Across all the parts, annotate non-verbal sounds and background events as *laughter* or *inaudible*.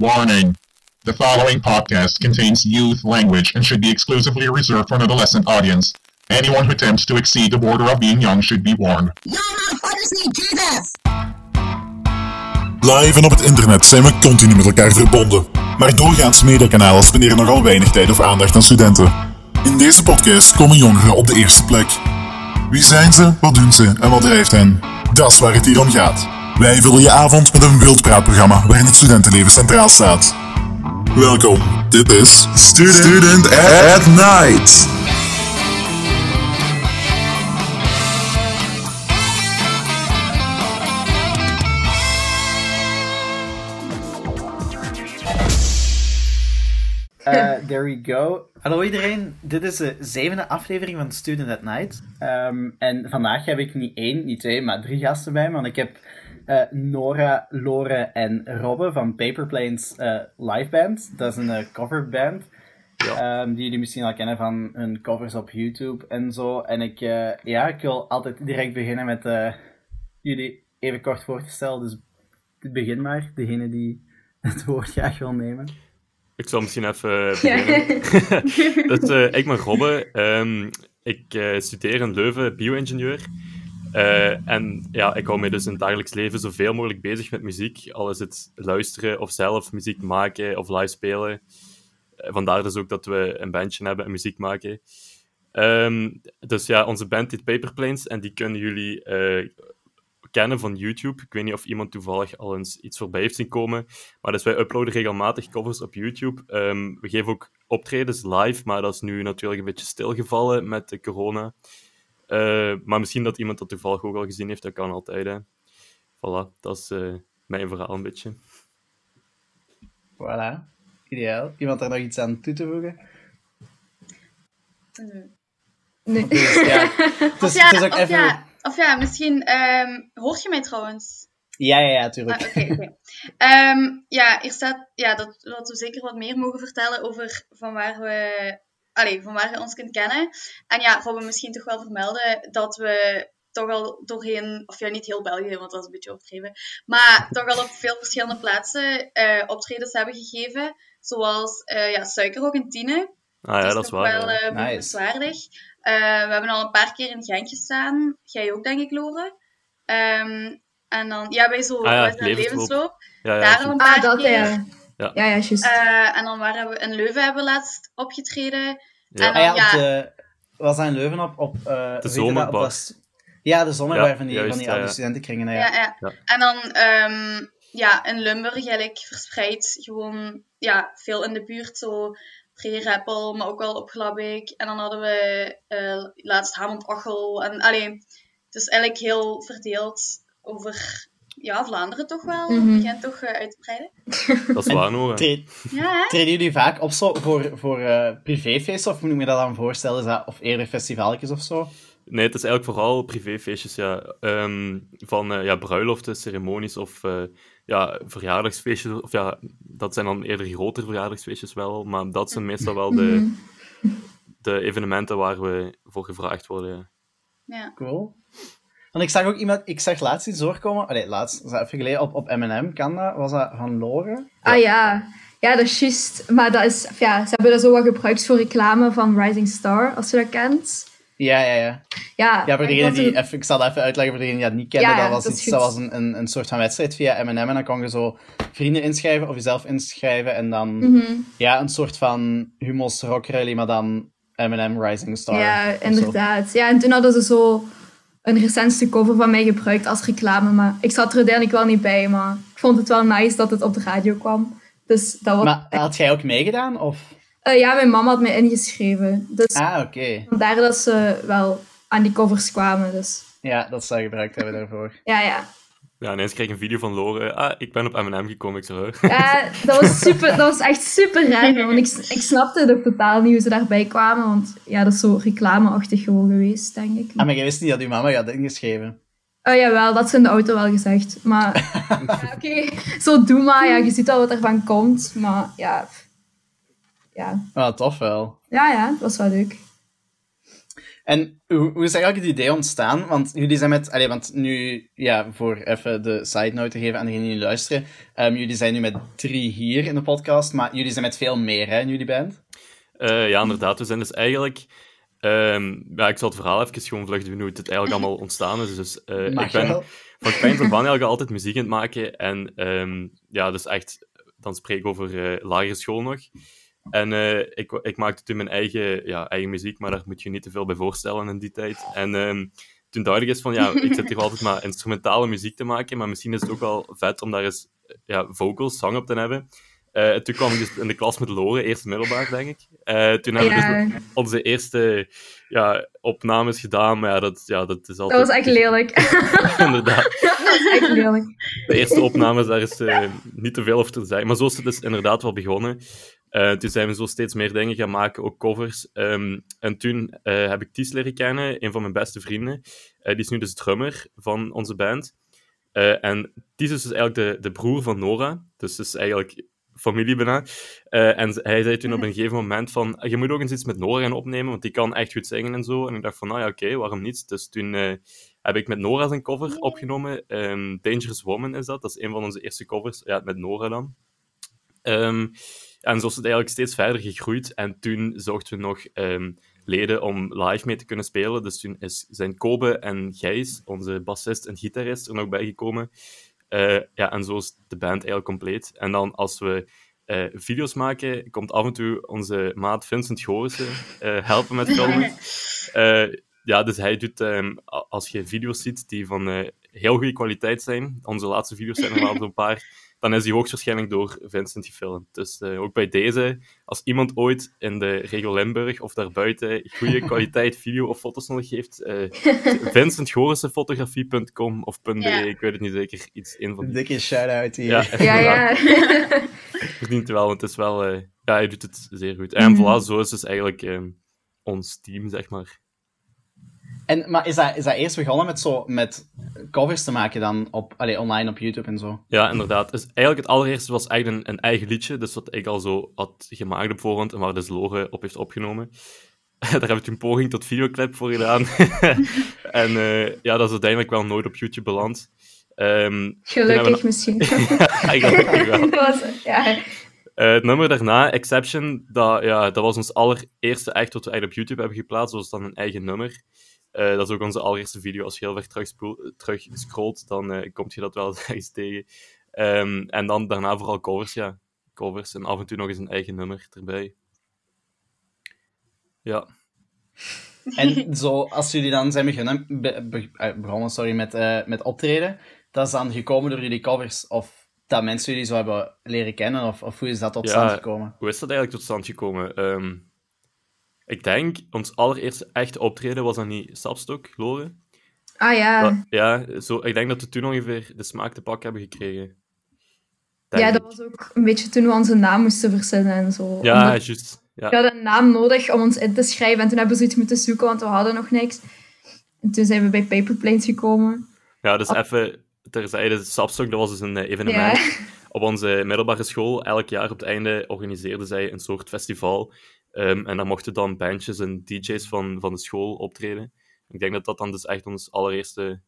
Warning. The following podcast contains youth language and should be exclusively reserved for an adolescent audience. Anyone who attempts to exceed the border of being young should be warned. You motherfuckers need Jesus! Live en op het internet zijn we continu met elkaar verbonden. Maar doorgaans mediakanalen spenderen nogal weinig tijd of aandacht aan studenten. In deze podcast komen jongeren op de eerste plek. Wie zijn ze, wat doen ze en wat drijft hen? Dat is waar het hier om gaat. Wij vullen je avond met een wildpraatprogramma waarin het studentenleven centraal staat. Welkom, dit is Student, Student at Night. Uh, there we go. Hallo iedereen, dit is de zevende aflevering van Student at Night. Ehm, en vandaag heb ik niet één, niet twee, maar drie gasten bij me. Want ik heb uh, Nora, Lore en Robbe van Paper Planes uh, Live Band. Dat is een coverband. Ja. Um, die jullie misschien al kennen van hun covers op YouTube en zo. En ik, ja, ik wil altijd direct beginnen met jullie even kort voor te stellen. Dus begin maar, degene die het woord graag wil nemen. Ik zal misschien even beginnen. *laughs* *laughs* dus, uh, ik ben Robbe. Um, ik uh, studeer in Leuven bio-ingenieur. Uh, en ja, ik hou me dus in het dagelijks leven zoveel mogelijk bezig met muziek. Al is het luisteren of zelf muziek maken of live spelen. vandaar dus ook dat we een bandje hebben en muziek maken. Um, dus ja, onze band heet Paperplanes en die kunnen jullie kennen van YouTube. Ik weet niet of iemand toevallig al eens iets voorbij heeft zien komen. Maar dus wij uploaden regelmatig covers op YouTube. Um, we geven ook optredens live, maar dat is nu natuurlijk een beetje stilgevallen met de corona. Uh, maar misschien dat iemand dat toevallig ook al gezien heeft, dat kan altijd. Hè. Voilà, dat is uh, mijn verhaal een beetje. Voilà, ideaal. Iemand daar nog iets aan toe te voegen? Nee. nee. Dus, ja, dus, ja, *laughs* dus ook even... ja of ja, misschien um, hoort je mij trouwens? Ja, ja, ja, tuurlijk. Ah, Oké, okay, okay. um, ja, er staat, ja, dat, dat we zeker wat meer mogen vertellen over van waar we, allez, van waar je ons kunt kennen. En ja, gaan we misschien toch wel vermelden dat we toch al doorheen, of ja, niet heel België, want dat is een beetje overdreven, maar toch al op veel verschillende plaatsen uh, optredens hebben gegeven. Zoals uh, ja, in Tiene. Ah ja, dat is waar. wel uh, nice. Uh, we hebben al een paar keer in Gent gestaan. Jij ook, denk ik, Loren. Um, en dan, ja, bij zo, ah, ja, levensloop. levensloop. Ja, ja, Daar al een paar ah, dat, keer. Ja, ja, ja, juist. Uh, en dan waren we in Leuven hebben we laatst opgetreden. Ja, en dan, ah, ja, de, was dat in Leuven op? op uh, de zomerbak. Ja, de zomerbar van die, juist, van die oude studentenkringen. Ja. Ja, ja. En dan um, ja, in Limburg eigenlijk verspreid gewoon ja, veel in de buurt. Zo pre-rappel, maar ook wel op Glabbeek. En dan hadden we uh, laatst Hamond Achel. En alleen, het is eigenlijk heel verdeeld over ja, Vlaanderen toch wel. Mm -hmm. begint toch uh, uit te breiden. *laughs* Dat is waar ja, treden jullie vaak op zo voor, voor uh, privéfeesten? Of moet ik me dat dan voorstellen? Is dat, of eerder festivalletjes of zo? Nee, het is eigenlijk vooral privéfeestjes, ja. Um, van uh, ja, bruiloften, ceremonies of uh, ja, verjaardagsfeestjes. Of ja, dat zijn dan eerder grotere verjaardagsfeestjes wel, maar dat zijn meestal wel de, de evenementen waar we voor gevraagd worden. Ja. Cool. Want ik zag ook iemand, ik zag laatst iets doorkomen, allee, laatst, dat even geleden, op, op M&M, kan dat? Was dat van Lore? Ah ja, ja, dat is juist. Maar dat is, ja, ze hebben dat zo wat gebruikt voor reclame van Rising Star, als je dat kent. Ja, ja, ja. Ja, ja voor degene die, even, ik zal dat even uitleggen voor degene die dat niet kennen. Ja, dat was, dat iets, dat was een, een, een soort van wedstrijd via M&M en dan kon je zo vrienden inschrijven of jezelf inschrijven en dan mm -hmm. ja, een soort van Humos Rock Rally, maar dan M&M Rising Star. Ja, inderdaad. Ja, en toen hadden ze zo een recentste cover van mij gebruikt als reclame, maar ik zat er uiteindelijk wel niet bij, maar ik vond het wel nice dat het op de radio kwam. Dus dat was... Maar had jij ook meegedaan, of... Uh, ja, mijn mama had mij ingeschreven. Dus ah, oké. Okay. Vandaar dat ze wel aan die covers kwamen. Dus. Ja, dat ze gebruikt hebben daarvoor. Ja, ja. Ja, ineens kreeg ik een video van Lore. Ah, ik ben op M&M gekomen, ik zo. Ja, dat was, super, dat was echt super raar. Want ik, ik snapte ook totaal niet hoe ze daarbij kwamen. Want ja, dat is zo reclameachtig gewoon geweest, denk ik. Ah, maar je wist niet dat uw mama je had ingeschreven? Oh jawel, dat is in de auto wel gezegd. Maar *laughs* ja, oké, okay. zo doe maar. Ja, je ziet al wat ervan komt. Maar ja, ja. Ah, tof wel. Ja, ja, dat was wel leuk. En hoe, hoe is eigenlijk het idee ontstaan? Want jullie zijn met... Allee, want nu, ja, voor even de side note te geven aan degenen die luisteren. Um, jullie zijn nu met drie hier in de podcast, maar jullie zijn met veel meer, hè, in jullie band? Uh, ja, inderdaad. We zijn dus eigenlijk... Um, ja, ik zal het verhaal even gewoon vlug doen hoe het eigenlijk allemaal *laughs* ontstaan is. Dus uh, ik ben wel? van kleins af aan eigenlijk altijd muziek aan het maken. En um, ja, dus echt... Dan spreek ik over uh, lagere school nog. En uh, ik, ik maakte toen mijn eigen, ja, eigen muziek, maar daar moet je niet te veel bij voorstellen in die tijd. En um, toen ik eens van, ja, *laughs* ik zit hier altijd maar instrumentale muziek te maken, maar misschien is het ook wel vet om daar eens ja, vocals, zang op te hebben. Uh, toen kwam ik dus in de klas met Lore, eerste middelbaar, denk ik. Uh, toen hebben ja. we dus onze eerste ja, opnames gedaan, maar ja, dat, ja, dat is altijd... Dat was echt lelijk. *laughs* inderdaad. *laughs* Dat was echt lelijk. De eerste opnames, daar is uh, niet te veel over te zeggen. Maar zo is het dus inderdaad wel begonnen. Uh, toen zijn we zo steeds meer dingen gaan maken, ook covers. Um, en toen uh, heb ik Ties leren kennen, een van mijn beste vrienden. Uh, die is nu dus drummer van onze band. en Ties is dus eigenlijk de, de broer van Nora. Dus is eigenlijk familie bijna. en hij zei toen op een gegeven moment van, je moet ook eens iets met Nora gaan opnemen, want die kan echt goed zingen en zo. En ik dacht van, nou ja, oké, okay, waarom niet? Dus toen heb ik met Nora zijn cover opgenomen. Um, Dangerous Woman is dat. Dat is een van onze eerste covers. Ja, met Nora dan. Um, en zo is het eigenlijk steeds verder gegroeid. En toen zochten we nog um, leden om live mee te kunnen spelen. Dus toen is, zijn Kobe en Gijs, onze bassist en gitarist, er nog bijgekomen. Uh, ja, en zo is de band eigenlijk compleet. En dan als we uh, video's maken, komt af en toe onze maat Vincent Goorissen uh, helpen met filmen. *laughs* ja, dus hij doet, um, als je video's ziet die van heel goede kwaliteit zijn, onze laatste video's zijn er wel zo'n paar dan is die hoogstwaarschijnlijk door Vincent gefilmd. Dus uh, ook bij deze, als iemand ooit in de regio Limburg of daarbuiten goede *laughs* kwaliteit video of foto's nodig heeft, *laughs* uh, vincentgorissenfotografie.com of .be, ja. ik weet het niet zeker, iets in van die. Dikke shout-out hier. Ja, *laughs* ja. ja. Verdient wel, want het is wel... Uh, ja, hij doet het zeer goed. En mm. voilà, zo is dus eigenlijk ons team, zeg maar. En, maar is dat, is dat eerst begonnen met, zo, met covers te maken dan op, allee, online op YouTube en zo? Ja, inderdaad. Dus eigenlijk het allereerste was eigenlijk een, een eigen liedje, dus wat ik al zo had gemaakt op voorhand en waar dus Lore op heeft opgenomen. *laughs* Daar hebben we toen een poging tot videoclip voor gedaan. *laughs* en uh, ja, dat is uiteindelijk wel nooit op YouTube beland. Um, gelukkig we... misschien. *laughs* ja, wel. was, ja. Uh, het nummer daarna, Exception, dat, ja, dat was ons allereerste echt wat we eigenlijk op YouTube hebben geplaatst. Dat was dan een eigen nummer. Uh, dat is ook onze allereerste video. Als je heel ver terug, terug scrolt, dan uh, komt je dat wel *laughs* eens tegen. Um, en dan daarna vooral covers, ja. Covers en af en toe nog eens een eigen nummer erbij. Ja. En zo, als jullie dan zijn begonnen, be, be, begonnen sorry, met, uh, met optreden, dat is dan gekomen door jullie covers? Of dat mensen jullie zo hebben leren kennen? Of, of hoe is dat tot stand gekomen? Hoe is dat eigenlijk tot stand gekomen? Um, ik denk, ons allereerste echte optreden was dan niet Sapstok, Lore. Ah ja. Dat, ja, zo, ik denk dat we toen ongeveer de smaak te pak hebben gekregen. Denk ja, dat was ook een beetje toen we onze naam moesten verzinnen en zo. Ja, juist. Ja. We hadden een naam nodig om ons in te schrijven en toen hebben we zoiets moeten zoeken, want we hadden nog niks. En toen zijn we bij Paperplanes gekomen. Ja, dus Op... even terzijde, Sapstok, dat was dus een evenement. Ja. Op onze middelbare school, elk jaar op het einde, organiseerden zij een soort festival Um, en dan mochten dan bandjes en DJ's van, van de school optreden. Ik denk dat dat dan dus echt ons allereerste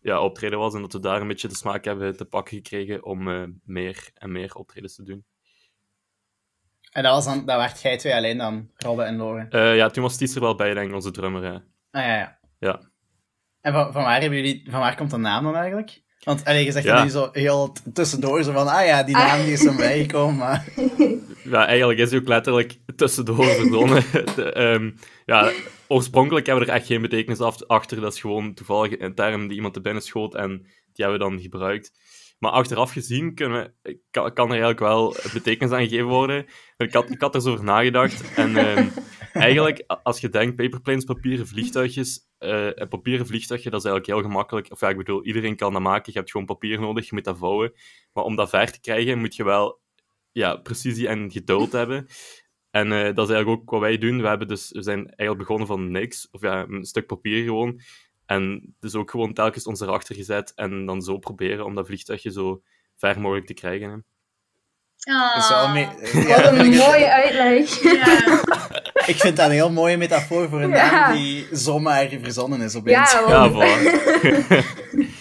ja, optreden was en dat we daar een beetje de smaak hebben te pakken gekregen om uh, meer en meer optredens te doen. En dat, was dan, dat werd jij twee alleen dan, Robbe en Lore? Uh, ja, toen was Ties er wel bij, denk ik, onze drummer. Hè. Ah ja, ja. Ja. En van, van, waar hebben jullie, van waar komt de naam dan eigenlijk? Want allee, je zegt ja. nu zo heel tussendoor, zo van, ah ja, die naam die is erbij *laughs* gekomen, maar... *laughs* Ja, eigenlijk is hij ook letterlijk tussendoor verzonnen. *laughs* *laughs* um, ja, oorspronkelijk hebben we er echt geen betekenis achter. Dat is gewoon toevallig een term die iemand te binnen schoot en die hebben we dan gebruikt. Maar achteraf gezien kunnen we, kan, kan, er eigenlijk wel betekenis aan gegeven worden. Ik had, ik had er zo over nagedacht. En um, eigenlijk, als je denkt, paperplanes, papieren vliegtuigjes, uh, een papieren vliegtuigje, dat is eigenlijk heel gemakkelijk. Of ja, ik bedoel, iedereen kan dat maken. Je hebt gewoon papier nodig, je moet dat vouwen. Maar om dat ver te krijgen, moet je wel ja, precisie en geduld hebben. En uh, dat is eigenlijk ook wat wij doen. We, hebben dus, we zijn eigenlijk begonnen van niks. Of ja, een stuk papier gewoon. En dus ook gewoon telkens ons erachter gezet. En dan zo proberen om dat vliegtuigje zo ver mogelijk te krijgen. Hè. Oh. Wat een *laughs* mooie uitleg. Ja. Ik vind dat een heel mooie metafoor voor een Ja. naam die zomaar verzonnen is opeens. Ja, Ja, voilà. *laughs*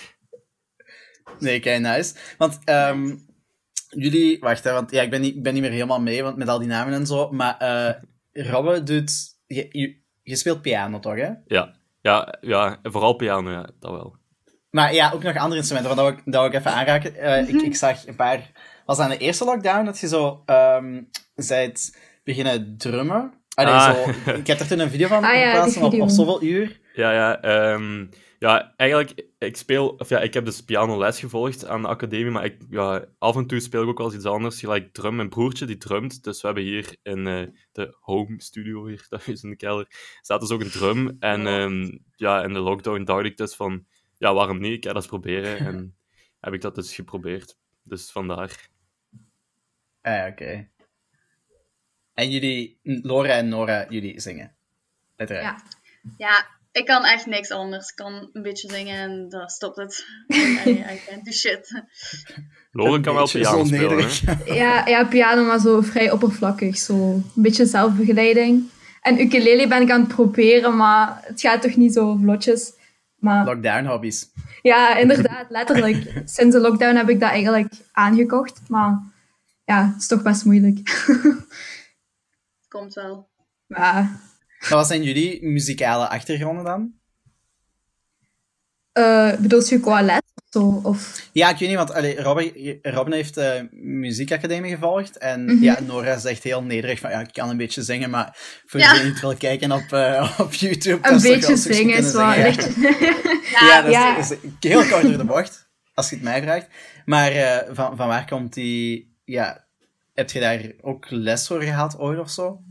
Nee, kei nice. Want ehm, jullie... Wacht, hè, want ja, ik ben, niet, ik ben niet meer helemaal mee want met al die namen en zo. Maar eh Robbe doet... Je, je, je speelt piano, toch, hè? ja. Ja, ja, vooral piano, ja, dat wel. Maar ja, ook nog andere instrumenten, want dat wil ik, dat wil ik even aanraken. Eh, ik, ik zag een paar... Was aan de eerste lockdown dat je zo... ehm zijt beginnen drummen? Allee, Ah. zo, ik heb er toen een video van Ah ja, geplaatst die op, video. op zoveel uur. Ja, ja, ehm, ja, eigenlijk, ik speel, of ja, ik heb dus pianoles gevolgd aan de academie, maar ik, ja, af en toe speel ik ook wel eens iets anders, gelijk drum. Mijn broertje, die drumt, dus we hebben hier in eh, de home studio, hier, *laughs* dat is in de kelder, staat dus ook een drum. En ehm, ja, in de lockdown dacht ik dus van, ja, waarom niet, ik ga dat eens proberen. En *laughs* heb ik dat dus geprobeerd. Dus vandaar. Ah, ja, oké. En jullie, Laura en Nora, jullie zingen. Uiteraard. Ja. Ja, ik kan echt niks anders. Ik kan een beetje zingen en dan stopt het. *laughs* I, I can't do shit. Loren kan wel piano spelen. *laughs* Ja, ja, piano, maar zo vrij oppervlakkig. Zo een beetje zelfbegeleiding. En ukulele ben ik aan het proberen, maar het gaat toch niet zo vlotjes. Maar Lockdown hobby's. ja, inderdaad, letterlijk. *laughs* Sinds de lockdown heb ik dat eigenlijk aangekocht. Maar ja, het is toch best moeilijk. Komt wel. ja, Maar wat zijn jullie muzikale achtergronden dan? eh bedoelt je qua les of zo? Of... Ja, ik weet niet, want allee, Robin, Robin heeft eh muziekacademie gevolgd. En Mhm. ja, Nora zegt heel nederig van, ja, ik kan een beetje zingen, maar voor Ja. wie niet wil kijken op, eh, *laughs* op YouTube... Een beetje zingen is wel echt... *laughs* Ja, Ja, dat is, Ja. is heel kort door de bocht, als je het mij vraagt. Maar van, van waar komt die... Ja, heb je daar ook les voor gehad ooit of zo?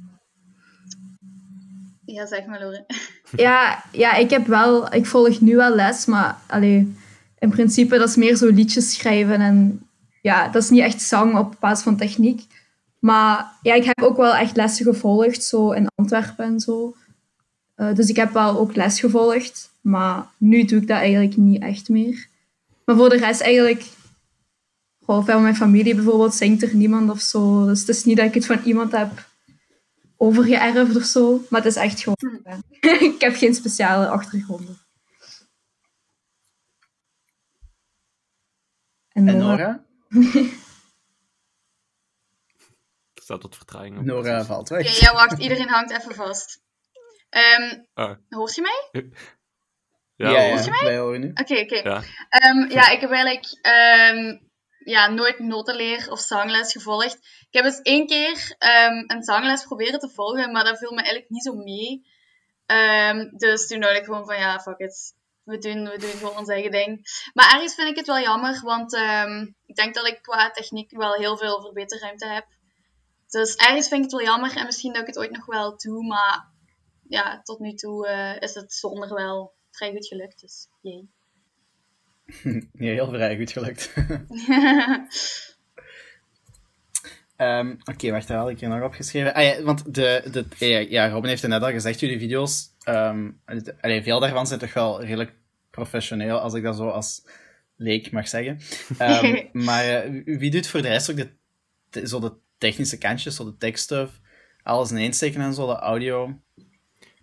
Ja zeg maar, Lore. *laughs* Ja, ja, ik heb wel... Ik volg nu wel les, maar allee, in principe dat is meer zo liedjes schrijven. En ja, dat is niet echt zang op basis van techniek. Maar ja, ik heb ook wel echt lessen gevolgd, zo in Antwerpen en zo. Eh, dus ik heb wel ook les gevolgd. Maar nu doe ik dat eigenlijk niet echt meer. Maar voor de rest eigenlijk... Gewoon van mijn familie bijvoorbeeld zingt er niemand of zo. Dus het is niet dat ik het van iemand heb overgeërfd of zo. Maar het is echt gewoon... ja. *laughs* ik heb geen speciale achtergronden. En, En Nora? Er *laughs* staat wat vertraging op. Nora valt Oké, weg. ja, wacht. Iedereen hangt even vast. Ehm, Ah. hoort je mij? Ja, ja, hoor. ja, wij horen nu. Oké, oké. Ja. Ehm, ja, ik heb eigenlijk ehm, ja, nooit notenleer of zangles gevolgd. Ik heb eens één keer ehm, een zangles proberen te volgen, maar dat viel me eigenlijk niet zo mee. Ehm, dus toen dacht ik gewoon van ja, fuck it. We doen, we doen gewoon ons eigen ding. Maar ergens vind ik het wel jammer, want ehm, ik denk dat ik qua techniek wel heel veel verbeterruimte heb. Dus ergens vind ik het wel jammer en misschien dat ik het ooit nog wel doe, maar ja, tot nu toe eh, is het zonder wel vrij goed gelukt. Dus jee. *laughs* Ja, heel vrij goed gelukt. *laughs* Ehm, Oké, wacht, daar had ik hier nog opgeschreven. Ah, ja, want de, de, ja, Robin heeft het net al gezegd, jullie video's, ehm, het- allee, veel daarvan zijn toch wel redelijk professioneel, als ik dat zo als leek mag zeggen. Ehm, *laughs* maar eh, wie doet voor de rest ook de, de- zo de technische kantjes, zo de tekststuff, alles ineensteken en zo, de audio? Eh,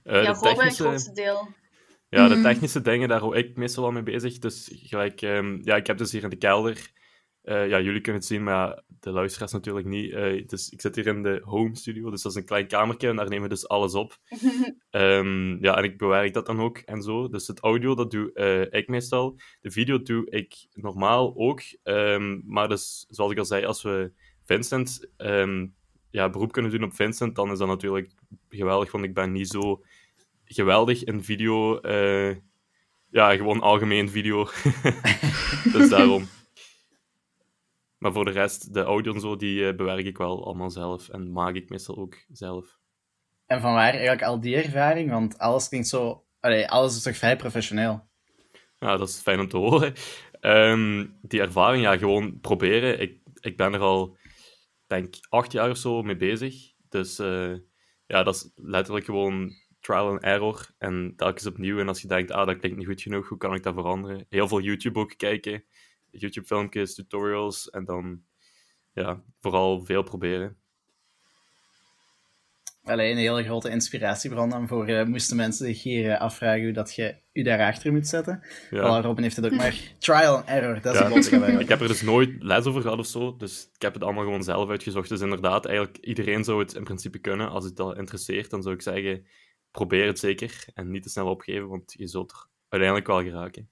ja, de Robin het technische... grootste deel. Ja, de Mhm. technische dingen, daar hou ik meestal wel mee bezig. Dus gelijk, ehm, ja, ik heb dus hier in de kelder, eh, ja, jullie kunnen het zien, maar de luisteraars natuurlijk niet. Eh, dus ik zit hier in de home studio, dus dat is een klein kamertje en daar nemen we dus alles op. *laughs* Ehm, ja, en ik bewerk dat dan ook en zo. Dus het audio, dat doe eh, ik meestal. De video doe ik normaal ook. Ehm, maar dus, zoals ik al zei, als we Vincent ja, beroep kunnen doen op Vincent, dan is dat natuurlijk geweldig, want ik ben niet zo geweldig in video. eh, ja, gewoon algemeen video. *laughs* dus daarom. Maar voor de rest, de audio en zo, die eh, bewerk ik wel allemaal zelf. En maak ik meestal ook zelf. En van waar eigenlijk al die ervaring? Want alles klinkt zo... Allee, alles is toch vrij professioneel? Ja, dat is fijn om te horen. Ehm, die ervaring, ja, gewoon proberen. Ik, ik ben er al, denk acht jaar of zo mee bezig. Dus eh, ja, dat is letterlijk gewoon trial and error. En telkens opnieuw. En als je denkt, ah, dat klinkt niet goed genoeg, hoe kan ik dat veranderen? Heel veel YouTube ook kijken. YouTube-filmpjes, tutorials. En dan, ja, vooral veel proberen. allee, een hele grote inspiratiebron dan voor eh, moesten mensen zich hier eh, afvragen hoe dat je u daarachter moet zetten. Ja. Robin heeft het ook maar *laughs* trial and error, dat is Ja. boodschap eigenlijk. Ik heb er dus nooit les over gehad of zo, dus ik heb het allemaal gewoon zelf uitgezocht. Dus inderdaad, eigenlijk iedereen zou het in principe kunnen. Als het dat interesseert, dan zou ik zeggen, probeer het zeker en niet te snel opgeven, want je zult er uiteindelijk wel geraken.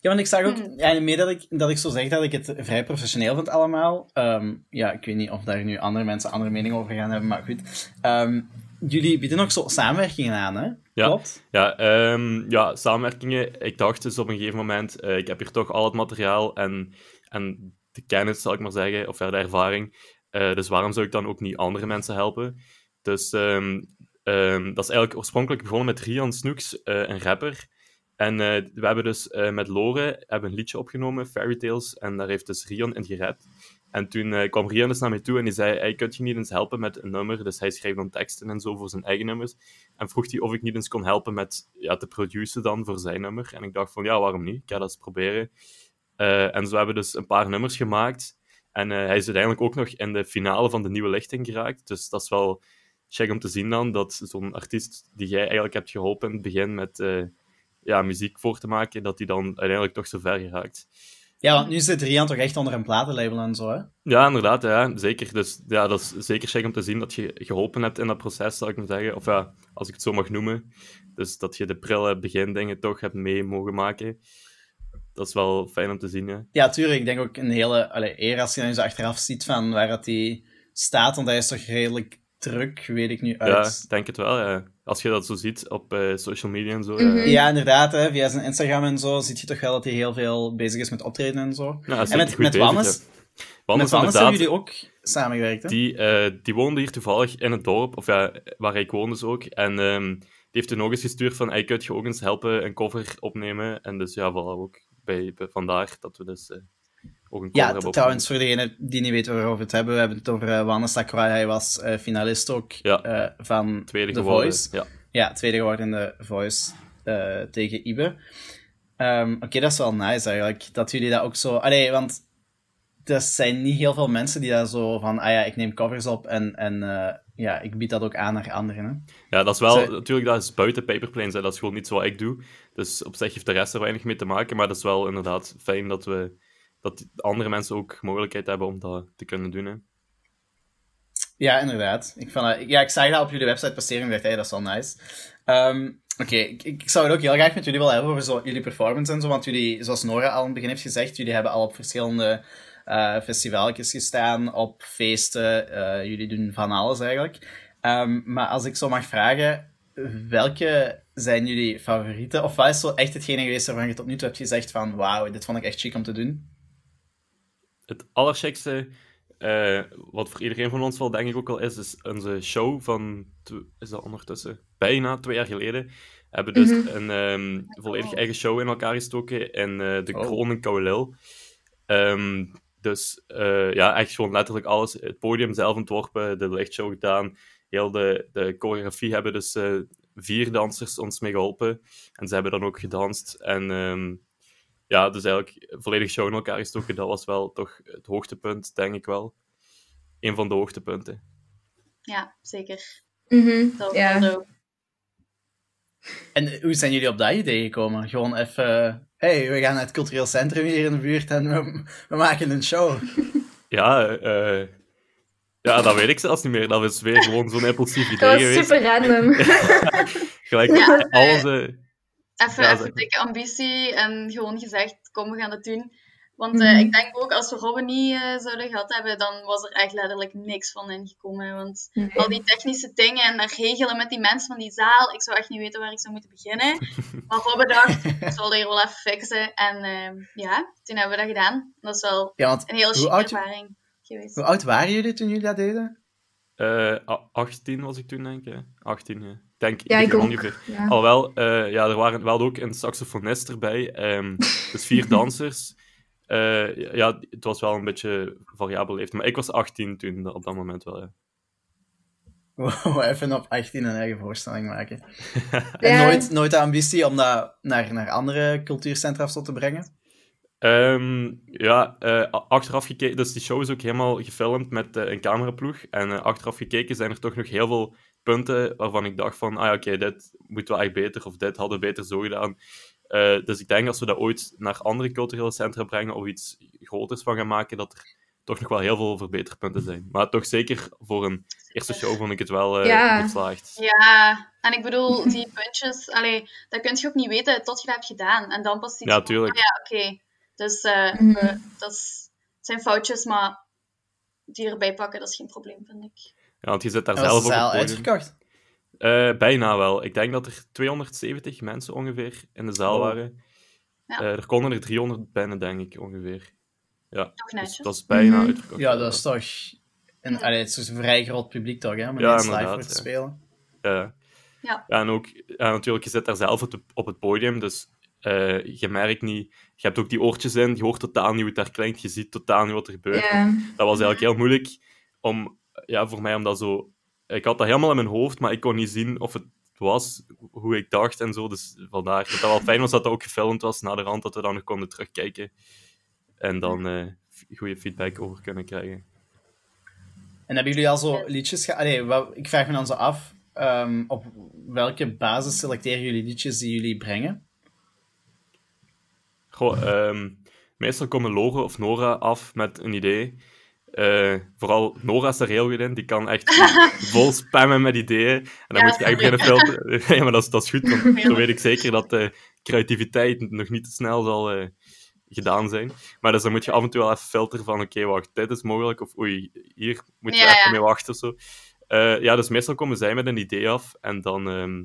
Ja, want ik zag ook, Hmm. ja, meer dat ik, dat ik zo zeg dat ik het vrij professioneel vind allemaal. Ehm, ja, ik weet niet of daar nu andere mensen andere mening over gaan hebben, maar goed. Ehm, jullie bieden ook zo samenwerkingen aan, hè? Ja. Klopt? Ja, ehm, ja, samenwerkingen. Ik dacht dus op een gegeven moment, eh, ik heb hier toch al het materiaal en, en de kennis, zal ik maar zeggen, of ja, de ervaring. Eh, dus waarom zou ik dan ook niet andere mensen helpen? Dus ehm, ehm, dat is eigenlijk oorspronkelijk begonnen met Rian Snoeks, eh, een rapper. En eh, we hebben dus eh, met Lore hebben een liedje opgenomen, Fairy Tales, en daar heeft dus Rian in gerapt. En toen kwam Rian dus naar mij toe en die zei, hey, kunt je niet eens helpen met een nummer? Dus hij schreef dan teksten en zo voor zijn eigen nummers. En vroeg hij of ik niet eens kon helpen met ja, te produceren dan voor zijn nummer. En ik dacht van, ja, waarom niet? Ik ga dat eens proberen. En zo hebben we dus een paar nummers gemaakt. En hij is uiteindelijk ook nog in de finale van de Nieuwe Lichting geraakt. Dus dat is wel check om te zien dan, dat zo'n artiest die jij eigenlijk hebt geholpen in het begin met eh, ja, muziek voor te maken, dat die dan uiteindelijk toch zo ver geraakt. Ja, want nu zit Rian toch echt onder een platenlabel en zo, hè? Ja, inderdaad, ja, zeker. Dus ja, dat is zeker check om te zien dat je geholpen hebt in dat proces, zal ik maar zeggen. Of ja, als ik het zo mag noemen. Dus dat je de prille begindingen toch hebt mee mogen maken. Dat is wel fijn om te zien, ja. Ja, tuurlijk. Ik denk ook een hele allee, eer als je dan zo achteraf ziet van waar dat hij staat, want hij is toch redelijk druk, weet ik nu Ja, uit. ik denk het wel, ja. Als je dat zo ziet op eh, social media en zo. Mhm. ja. Ja, inderdaad. Hè, via zijn Instagram en zo zie je toch wel dat hij heel veel bezig is met optreden en zo. Ja, en met, met bezig, Wannes, ja. met Wannes, inderdaad, hebben jullie ook samengewerkt, hè? Die, eh, die woonde hier toevallig in het dorp, of ja, waar ik woon dus ook. En ehm, die heeft toen nog eens gestuurd van, hey, kun je ook eens helpen een cover opnemen? En dus ja, voilà, ook bij, bij vandaar dat we dus eh, ook een Ja, trouwens, voor degenen die niet weten waarover we het hebben, we hebben het over uh, Wannes Lacroix. Hij was eh, finalist ook Ja. eh, van Tweede The geworden. Voice. Ja. Ja, tweede geworden in The Voice eh, tegen Ibe. Ehm, Oké, dat is wel nice eigenlijk, dat jullie dat ook zo... Allee, want er zijn niet heel veel mensen die daar zo van, ah ja, ik neem covers op en, en eh, ja, ik bied dat ook aan naar anderen. Hè? Ja, dat is wel, Zij- natuurlijk, dat is buiten Paperplanes, hè. dat is gewoon niet zo wat ik doe. Dus op zich heeft de rest er weinig mee te maken, maar dat is wel inderdaad fijn dat we, dat andere mensen ook mogelijkheid hebben om dat te kunnen doen, hè. Ja, inderdaad. Ik, dat- ja, ik zag dat op jullie website passeren en dacht, dat is wel nice. Ehm, Oké, ik, zou het ook heel graag met jullie willen hebben over zo, jullie performance en zo, want jullie, zoals Nora al in het begin heeft gezegd, jullie hebben al op verschillende festivalletjes gestaan, op feesten, eh, jullie doen van alles eigenlijk. Ehm, maar als ik zo mag vragen, welke zijn jullie favorieten? Of wat is zo echt hetgene geweest waarvan je tot nu toe hebt gezegd van, wauw, dit vond ik echt chic om te doen? Het allerchekste, eh, wat voor iedereen van ons wel denk ik ook al is, is onze show van, is dat ondertussen, bijna twee jaar geleden, hebben dus Mhm. een ehm, volledig eigen show in elkaar gestoken in eh, de Oh. Kroon in Kouwelil. Ehm, dus eh, ja, echt gewoon letterlijk alles. Het podium zelf ontworpen, de lichtshow gedaan. Heel de, de choreografie hebben dus eh, vier dansers ons mee geholpen. En ze hebben dan ook gedanst. En ehm, ja, dus eigenlijk volledig show in elkaar gestoken. Dat was wel toch het hoogtepunt, denk ik wel. Een van de hoogtepunten. Ja, zeker. Mhm, Dat was ja. wel zo. En hoe zijn jullie op dat idee gekomen? Gewoon even, hey, we gaan naar het cultureel centrum hier in de buurt en we, we maken een show. *laughs* Ja, eh, ja, dat weet ik zelfs niet meer. Dat is weer gewoon zo'n impulsief *laughs* idee Dat was geweest. super random. *laughs* Gelijk, Ja, al eh, onze... Even, Ja, even zeg. dikke ambitie en gewoon gezegd, kom, we gaan dat doen. Want eh, Mhm. ik denk ook, als we Robin niet eh, zouden gehad hebben, dan was er echt letterlijk niks van ingekomen. Want Nee. al die technische dingen en dat regelen met die mensen van die zaal, ik zou echt niet weten waar ik zou moeten beginnen. *laughs* Maar Robin dacht, ik zal hier wel even fixen. En eh, ja, toen hebben we dat gedaan. Dat is wel Ja, want een hele chique oud- ervaring geweest. hoe oud waren jullie toen jullie dat deden? eh, a- 18 was ik toen, denk ik. hè. 18, ja. Denk Ja, ik ongeveer. Ja. Alhoewel, eh, ja, er waren wel ook een saxofonist erbij. ehm, *laughs* dus vier dansers. Eh, ja, het was wel een beetje variabel leeftijd. Maar ik was 18 toen, op dat moment wel. Ja. *laughs* Wow, even op 18 een eigen voorstelling maken. *laughs* En nooit, nooit de ambitie om dat naar, naar andere cultuurcentra of zo te brengen? Ehm, ja, eh, achteraf gekeken, dus die show is ook helemaal gefilmd met een cameraploeg. En achteraf gekeken zijn er toch nog heel veel punten waarvan ik dacht van, ah ja, oké, dit moet wel echt beter, of dit hadden we beter zo gedaan. Eh, dus ik denk als we dat ooit naar andere culturele centra brengen, of iets groters van gaan maken, dat er toch nog wel heel veel verbeterpunten zijn. Maar toch zeker voor een eerste show vond ik het wel uh, Ja. geslaagd. Ja, en ik bedoel, die puntjes, allee, dat kun je ook niet weten tot je dat hebt gedaan. En dan pas iets Ja, tuurlijk. ah ja, oké. Dus we- dat zijn foutjes, maar die erbij pakken, dat is geen probleem, vind ik. Ja, want je zit daar En zelf de op het zaal podium. uitverkocht? Eh, bijna wel. Ik denk dat er 270 mensen ongeveer in de zaal Oh. waren. Ja. Eh, er konden er 300 binnen, denk ik, ongeveer. Ja, dus dat is bijna Mhm. uitverkocht. Ja, dat is toch... En, allee, het is een vrij groot publiek toch, hè? Om Ja, live voor te ja. spelen. Ja. Ja. Ja, en ook, ja, natuurlijk, je zit daar zelf op, de- op het podium, dus eh, je merkt niet... Je hebt ook die oortjes in, je hoort totaal niet hoe het daar klinkt, je ziet totaal niet wat er gebeurt. Ja. Dat was eigenlijk heel moeilijk om, ja, voor mij om dat zo... Ik had dat helemaal in mijn hoofd, maar ik kon niet zien of het was hoe ik dacht en zo. Dus vandaar dat het wel fijn was dat dat ook gefilmd was na de rand, dat we dan nog konden terugkijken. En dan eh goede feedback over kunnen krijgen. En hebben jullie al zo liedjes... Ge... Allee, wat, ik vraag me dan zo af, ehm, op welke basis selecteren jullie liedjes die jullie brengen? Goh, ehm, meestal komen Lore of Nora af met een idee. Eh, vooral Nora is er heel goed in. Die kan echt *laughs* vol spammen met ideeën. En dan Ja, moet je echt beginnen filteren. *laughs* *laughs* ja, maar dat is, dat is goed, want zo weet ik zeker dat de creativiteit nog niet te snel zal eh, gedaan zijn. Maar dus dan moet je af en toe wel even filteren van oké, wacht, dit is mogelijk. Of oei, hier moet je Ja, even ja. mee wachten of zo. Eh, ja, dus meestal komen zij met een idee af. En dan, ehm,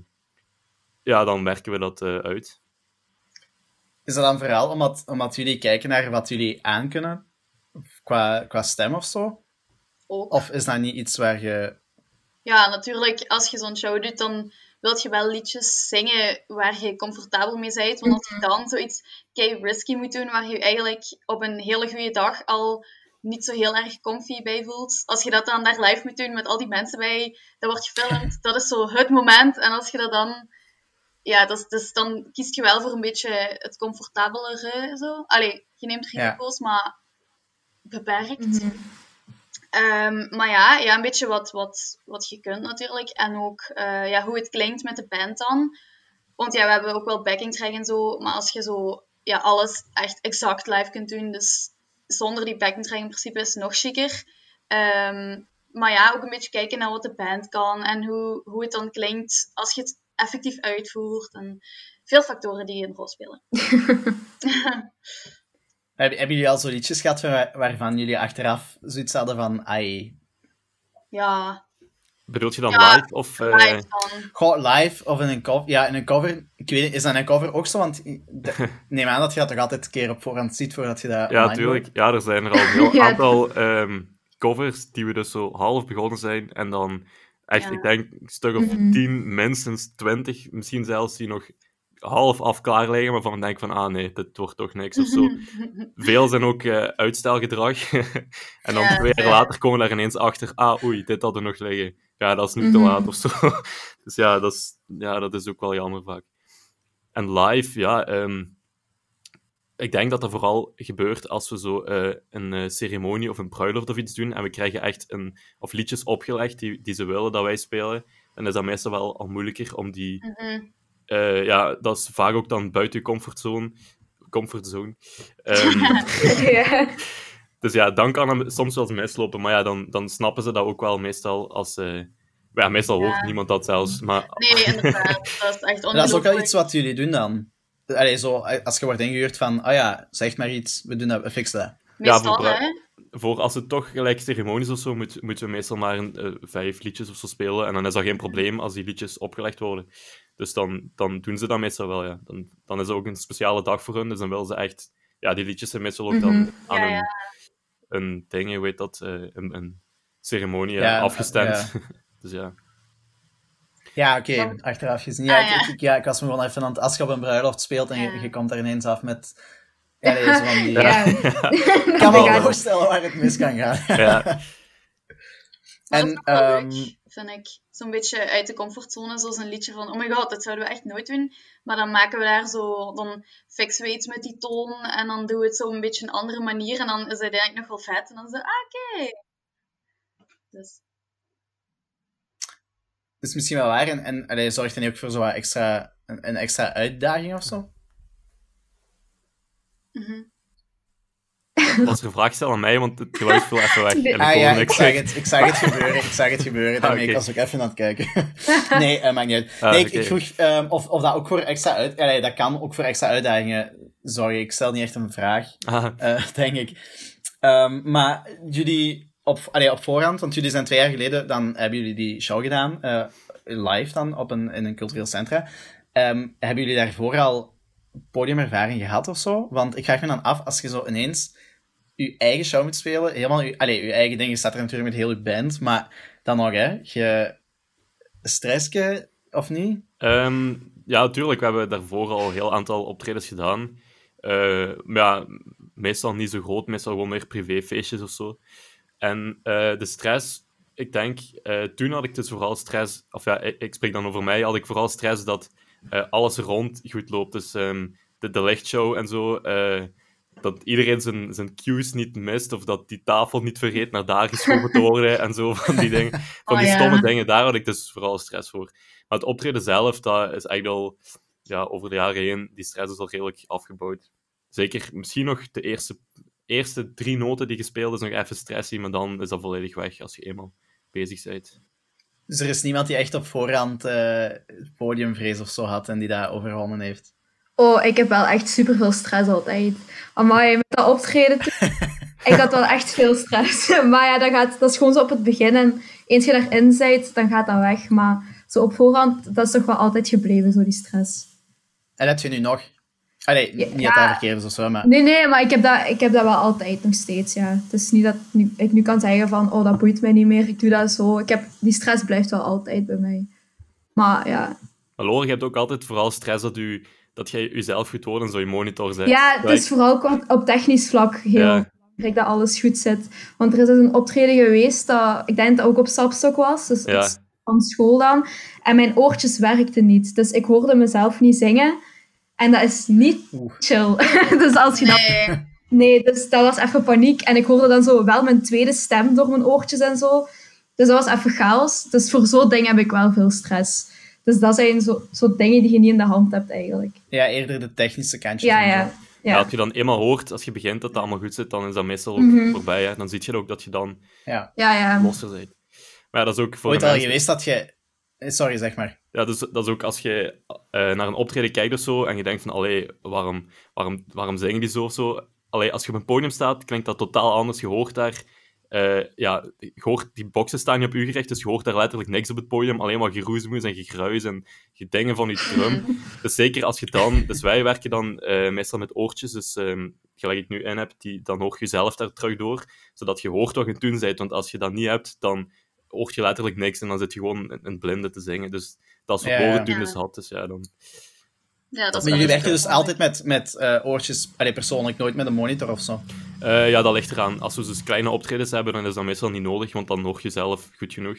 ja, dan werken we dat eh, uit. Is dat dan vooral omdat, omdat jullie kijken naar wat jullie aankunnen? Qua, qua stem of zo? Ook. Of is dat niet iets waar je... Ja, natuurlijk, als je zo'n show doet, dan wil je wel liedjes zingen waar je comfortabel mee bent. Want als je dan zoiets kei risky moet doen, waar je eigenlijk op een hele goede dag al niet zo heel erg comfy bij voelt. Als je dat dan daar live moet doen met al die mensen bij, dat wordt gefilmd, *laughs* dat is zo het moment. En als je dat dan... Ja, dus, dus dan kies je wel voor een beetje het comfortabelere, zo. Allee, je neemt Ja. risico's, maar beperkt. Mhm. Ehm, maar ja, ja, een beetje wat, wat, wat je kunt natuurlijk. En ook eh, ja, hoe het klinkt met de band dan. Want ja, we hebben ook wel backing track en zo. Maar als je zo ja, alles echt exact live kunt doen, dus zonder die backing track in principe is het nog chiquer. Ehm, maar ja, ook een beetje kijken naar wat de band kan en hoe, hoe het dan klinkt als je het effectief uitvoert. En veel factoren die een rol spelen. *laughs* *laughs* Heb- Hebben jullie al zo liedjes gehad waar- waarvan jullie achteraf zoiets hadden van... Ai, Ja, Bedoelt je dan Ja, live? Of, eh, live dan. Goh, live of in een cover. Ja, in een cover. Ik weet niet, is dat een cover ook zo? Want ik de- *laughs* neem aan dat je dat toch altijd een keer op voorhand ziet voordat je dat Ja, tuurlijk. Ja, er zijn er al een heel *laughs* Ja. aantal ehm, covers die we dus zo half begonnen zijn. En dan echt, Ja. ik denk, een stuk of Mhm. 10, minstens 20, misschien zelfs die nog half af klaar liggen, maar van denk van, ah nee, dit wordt toch niks of zo. *laughs* Veel zijn ook eh, uitstelgedrag. *laughs* en dan Ja, twee jaar ja. later komen we daar ineens achter, ah oei, dit hadden we nog liggen. Ja, dat is nu te Mhm. laat of zo. *laughs* dus ja dat, is, ja, dat is ook wel jammer vaak. En live, ja, ehm, ik denk dat dat vooral gebeurt als we zo eh, een eh, ceremonie of een bruiloft of iets doen en we krijgen echt een, of liedjes opgelegd die, die ze willen dat wij spelen. Dan is dat meestal wel al moeilijker om die Mhm. Eh, ja, dat is vaak ook dan buiten je comfortzone. comfortzone. Ehm, *laughs* ja. dus ja, dan kan het soms wel eens mislopen, maar ja, dan, dan snappen ze dat ook wel meestal als... eh, ja, meestal hoort Ja. niemand dat zelfs, maar... Nee, inderdaad. Dat is echt En *laughs* dat is ook wel iets wat jullie doen dan. Allee, zo, als je wordt ingehuurd van, oh ja, zeg maar iets, we doen dat, we fixen dat. Ja, Meestal, voor hè? bru- Voor als het toch gelijk ceremonies of zo, moet, moeten we meestal maar een, eh, vijf liedjes of zo spelen. En dan is dat geen probleem als die liedjes opgelegd worden. Dus dan, dan doen ze dat meestal wel, ja. Dan, dan is het ook een speciale dag voor hun, dus dan willen ze echt... Ja, die liedjes zijn meestal ook dan Mhm. aan Ja, een, ja. een ding, hoe heet dat, eh, een, een ceremonie eh, Ja, afgestemd. *laughs* dus ja. Ja, oké, Dan- achteraf gezien. Ja, Ah, ik, ja. ik, ik- ja, ik was me gewoon even aan het... Als je op een bruiloft speelt en je, Ja. je komt er ineens af met... Ja, nee, zo van die... Ja. *laughs* Ik kan me voorstellen waar het mis kan gaan. ja. *laughs* En, vind ik. Zo'n beetje uit de comfortzone, zoals een liedje van, oh my god, dat zouden we echt nooit doen. Maar dan maken we daar zo, dan fixen we iets met die toon en dan doen we het zo een beetje een andere manier en dan is het uiteindelijk nog wel vet. En dan is het, ah, oké. Dus, is misschien wel waar. En, en allee, zorgt dan ook voor zo extra, een, een, extra uitdaging of zo? Mhm. *laughs* Als er een vraag stelt aan mij, want het geluid viel even weg. *laughs* En ik ah ja, niks ik zag, het, ik zag het *laughs* gebeuren. Ik zag het gebeuren. Daarmee Ah, oké. ik was ook even aan het kijken. nee, uh, maakt niet uit. Ah, nee, ik, vroeg ehm, of, of dat ook voor extra uit... Allee, dat kan ook voor extra uitdagingen zorgen. Ik stel niet echt een vraag. Ah, eh, denk ik. Ehm, maar jullie op, allee, op voorhand, want jullie zijn twee jaar geleden, dan hebben jullie die show gedaan, eh, live dan, op een, in een cultureel centra. Ehm, hebben jullie daarvoor al podiumervaring gehad of zo? Want ik vraag me dan af, als je zo ineens je eigen show moet spelen, helemaal je, eigen dingen staat er natuurlijk met heel je band, maar dan nog, hè, je stressje, of niet? Ehm, ja, natuurlijk. We hebben daarvoor al een heel aantal optredens gedaan. Eh, maar ja, meestal niet zo groot, meestal gewoon meer privéfeestjes of zo. En eh, de stress, ik denk, eh, toen had ik dus vooral stress, of ja, ik, spreek dan over mij, had ik vooral stress dat alles rond goed loopt. Dus ehm, de, de lichtshow en zo, dat iedereen zijn, zijn cues niet mist, of dat die tafel niet vergeet naar daar geschoven te worden *laughs* en zo, van die dingen. Van Oh, die ja. stomme dingen, daar had ik dus vooral stress voor. Maar het optreden zelf, dat is eigenlijk al ja, over de jaren heen, die stress is al redelijk afgebouwd. Zeker misschien nog de eerste, eerste drie noten die gespeeld is nog even stressy, maar dan is dat volledig weg als je eenmaal bezig bent. Dus er is niemand die echt op voorhand eh podiumvrees of zo had en die dat overwonnen heeft. Oh, ik heb wel echt super veel stress altijd. Amai, met dat optreden *laughs* ik had wel echt veel stress. *laughs* Maar ja, dat, gaat, dat is gewoon zo op het begin. En eens je daarin bent, dan gaat dat weg. Maar zo op voorhand, dat is toch wel altijd gebleven, zo die stress. En heb je nu nog? Ja, niet dat dat verkeerd is of zo, maar... Nee, nee, maar ik heb dat, ik heb dat wel altijd nog steeds, ja. Het is niet dat nu, ik nu kan zeggen van, oh, dat boeit mij niet meer, ik doe dat zo. Ik heb, die stress blijft wel altijd bij mij. Maar ja, Maar Lore, je hebt ook altijd vooral stress dat, u, dat jij jezelf goed hoort en zo je monitor zet. ja het is vooral ook op- op technisch vlak heel Ja. belangrijk dat alles goed zit. Want er is dus een optreden geweest dat, ik denk dat ook op Sapstok was, dus Ja. van school dan. En mijn oortjes werkten niet, dus ik hoorde mezelf niet zingen. En dat is niet Oeh. chill. *laughs* dus als je dat Nee. Nee, dus dat was even paniek. En ik hoorde dan zo wel mijn tweede stem door mijn oortjes en zo. Dus dat was even chaos. Dus voor zo'n ding heb ik wel veel stress. Dus dat zijn zo, zo dingen die je niet in de hand hebt eigenlijk. Ja, eerder de technische kantjes. Ja, ja. zo. ja, ja. als je dan eenmaal hoort, als je begint dat het allemaal goed zit, dan is dat meestal ook Mhm. voorbij. Hè. Dan zie je ook dat je dan ja. Ja, ja. losser bent. Maar ja, dat is ook voor Ooit al geweest dat je... eh, Sorry, zeg maar. Ja, dus dat is ook als je eh, naar een optreden kijkt of zo en je denkt van, allee, waarom, waarom, waarom zingen die zo of zo? Allee, als je op een podium staat, klinkt dat totaal anders. Je hoort daar, eh, ja, je hoort, die boxen staan niet op u gericht, dus je hoort daar letterlijk niks op het podium, alleen maar geroezemoes en gegruis en gedingen van je drum. *laughs* dus zeker als je dan, dus wij werken dan eh, meestal met oortjes, dus ehm, gelijk ik nu in heb, die, dan hoor je zelf daar terug door, zodat je hoort wat je toen bent, want als je dat niet hebt, dan hoort je letterlijk niks en dan zit je gewoon het blinde te zingen. Dus dat is voor Ja, ja. toen Ja. dus had, dus ja, dan... Ja, dat is Maar wel jullie werken dus wel altijd met, met eh, oortjes, allee, persoonlijk, nooit met een monitor of zo. Eh, ja, dat ligt eraan. Als we dus kleine optredens hebben, dan is dat meestal niet nodig, want dan hoor je zelf goed genoeg.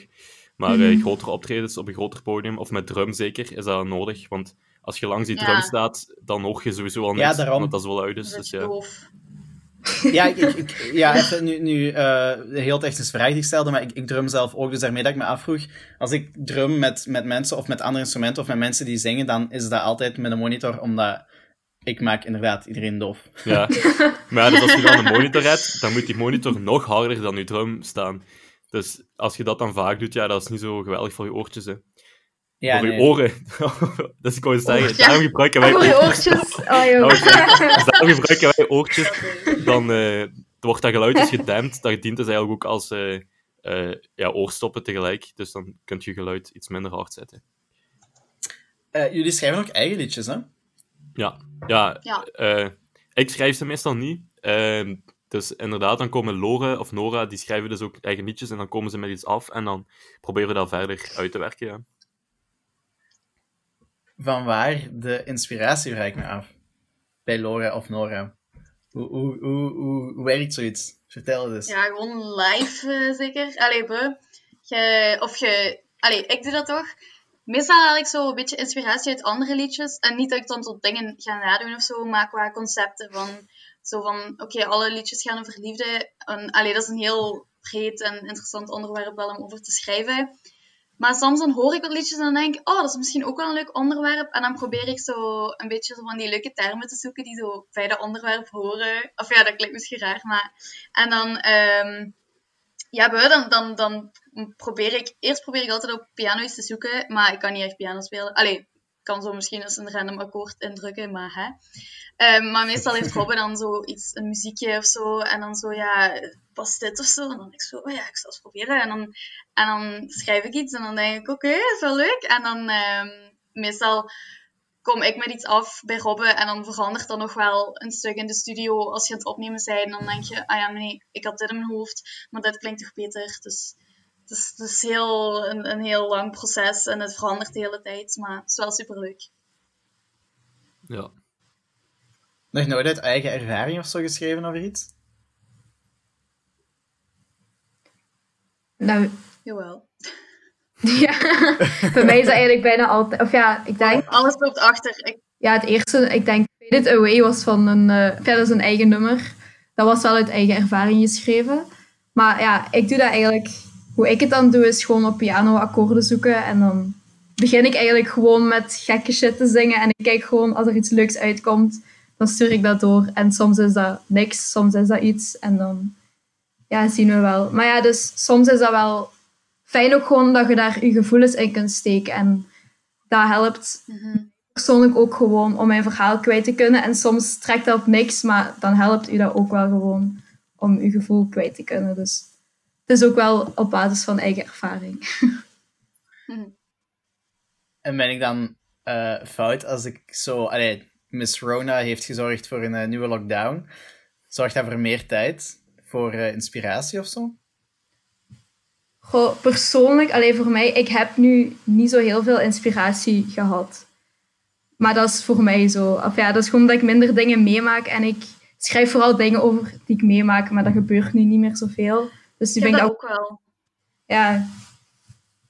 Maar eh, grotere optredens op een groter podium, of met drum zeker, is dat nodig. Want als je langs die Ja. drum staat, dan hoor je sowieso al Ja, niks, daarom. omdat dat is. Dat Dus is ja. Ja, ik, ja even nu, nu eh, een heel technische vraag die ik stelde, maar ik, ik drum zelf ook, dus daarmee dat ik me afvroeg, als ik drum met, met mensen of met andere instrumenten of met mensen die zingen, dan is dat altijd met een monitor, omdat ik maak inderdaad iedereen doof. Ja. *laughs* Maar ja, dus als je dan een monitor hebt, dan moet die monitor nog harder dan je drum staan. Dus als je dat dan vaak doet, ja, dat is niet zo geweldig voor je oortjes. Hè. Ja, voor je nee. oren. dus ik wou zeggen, daarom gebruiken wij je oortjes. oortjes. Oh, joh. Dus daarom gebruiken wij oortjes. Dan eh, wordt dat geluid dus gedempt. Dat dient dus eigenlijk ook als eh, eh, ja, oorstoppen tegelijk. Dus dan kun je je geluid iets minder hard zetten. Eh, jullie schrijven ook eigen liedjes, hè? Ja, ja, Ja. eh, ik schrijf ze meestal niet. Ehm, dus inderdaad, dan komen Lore of Nora, die schrijven dus ook eigen liedjes en dan komen ze met iets af en dan proberen we dat verder uit te werken. Ja. Van waar de inspiratie, vraag me af. Bij Laura of Nora. Hoe, hoe, hoe, hoe, werkt zoiets? Vertel eens. Ja, gewoon live eh, zeker. Allee, bro. Je, of je... Allee, ik doe dat toch. Meestal haal ik zo een beetje inspiratie uit andere liedjes. En niet dat ik dan tot dingen ga nadoen of zo, maar qua concepten van... Zo van, oké, alle liedjes gaan over liefde. En, allee, dat is een heel breed en interessant onderwerp wel om over te schrijven. Maar soms dan hoor ik wat liedjes en dan denk ik, oh, dat is misschien ook wel een leuk onderwerp. En dan probeer ik zo een beetje van die leuke termen te zoeken die zo bij dat onderwerp horen. Of ja, dat klinkt misschien raar, maar... En dan, ehm, ja, dan, dan, dan probeer ik... Eerst probeer ik altijd op piano iets te zoeken, maar ik kan niet echt piano spelen. Allee, kan zo misschien eens een random akkoord indrukken, maar hè. Ehm, maar meestal heeft Robin dan zo iets, een muziekje of zo. En dan zo, ja, was dit of zo? En dan denk ik zo, oh ja, ik zal eens proberen. En dan, en dan schrijf ik iets en dan denk ik, oké, dat is wel leuk. En dan ehm, meestal kom ik met iets af bij Robin en dan verandert dan nog wel een stuk in de studio. Als je aan het opnemen bent, dan denk je, ah ja, nee, ik had dit in mijn hoofd, maar dit klinkt toch beter. Dus het is, het is heel, een, een heel lang proces en het verandert de hele tijd, maar het is wel superleuk. Ja. Nog nooit uit eigen ervaring of zo geschreven over iets? Nou, Jawel. *laughs* ja, bij mij is dat eigenlijk bijna altijd... Of ja, ik denk... Alles loopt achter. Ik, Ja, het eerste, ik denk, Fade It Away was van een... eh verder is een eigen nummer. Dat was wel uit eigen ervaring geschreven. Maar ja, ik doe dat eigenlijk... Hoe ik het dan doe, is gewoon op piano akkoorden zoeken. En dan begin ik eigenlijk gewoon met gekke shit te zingen. En ik kijk gewoon, als er iets leuks uitkomt, dan stuur ik dat door. En soms is dat niks, soms is dat iets. En dan ja, zien we wel. Maar ja, dus soms is dat wel fijn ook gewoon dat je daar je gevoelens in kunt steken. En dat helpt persoonlijk ook gewoon om mijn verhaal kwijt te kunnen. En soms trekt dat op niks, maar dan helpt u dat ook wel gewoon om uw gevoel kwijt te kunnen. Dus het is ook wel op basis van eigen ervaring. En ben ik dan eh, fout als ik zo... Allee, Miss Rona heeft gezorgd voor een eh, nieuwe lockdown. Zorgt dat voor meer tijd? Voor eh, inspiratie of zo? Goh, persoonlijk, alleen voor mij, ik heb nu niet zo heel veel inspiratie gehad. Maar dat is voor mij zo. Of ja, dat is gewoon dat ik minder dingen meemaak en ik schrijf vooral dingen over die ik meemaak, maar dat gebeurt nu niet meer zoveel. Dus ik heb dat ook, wel. ja.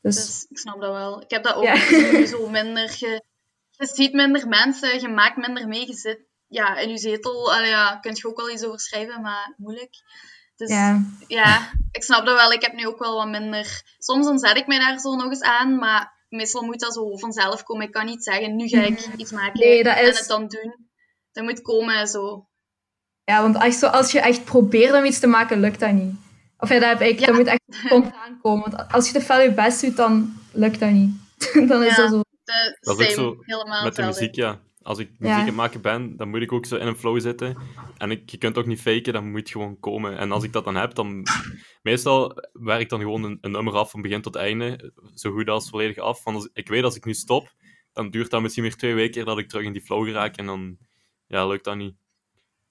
Dus, Dus ik snap dat wel. Ik heb dat ook Ja. *laughs* sowieso minder. Je, je ziet minder mensen, je maakt minder mee. Je zit ja, in je zetel. Allee, ja, kun je ook wel iets over schrijven, maar moeilijk. Dus ja. ja. ik snap dat wel. Ik heb nu ook wel wat minder. Soms dan zet ik mij daar zo nog eens aan, maar meestal moet dat zo vanzelf komen. Ik kan niet zeggen, nu ga ik iets maken Nee, dat en het dan doen. Dat moet komen zo. ja, want als, als je echt probeert om iets te maken, lukt dat niet. Of ja, dat heb ik. Ja. Dat moet echt spontaan *laughs* komen. Want als je te veel je best doet, dan lukt dat niet. *laughs* dan is Ja. dat zo. De, Dat is ook same, zo helemaal met de muziek, ja. Als ik muziek Ja. aan het maken ben, dan moet ik ook zo in een flow zitten. En ik, je kunt ook niet faken, dat moet gewoon komen. En als ik dat dan heb, dan... Meestal werk ik dan gewoon een, een nummer af van begin tot einde, zo goed als volledig af. Want als, ik weet, als ik nu stop, dan duurt dat misschien weer twee weken dat ik terug in die flow geraak. En dan ja, lukt dat niet.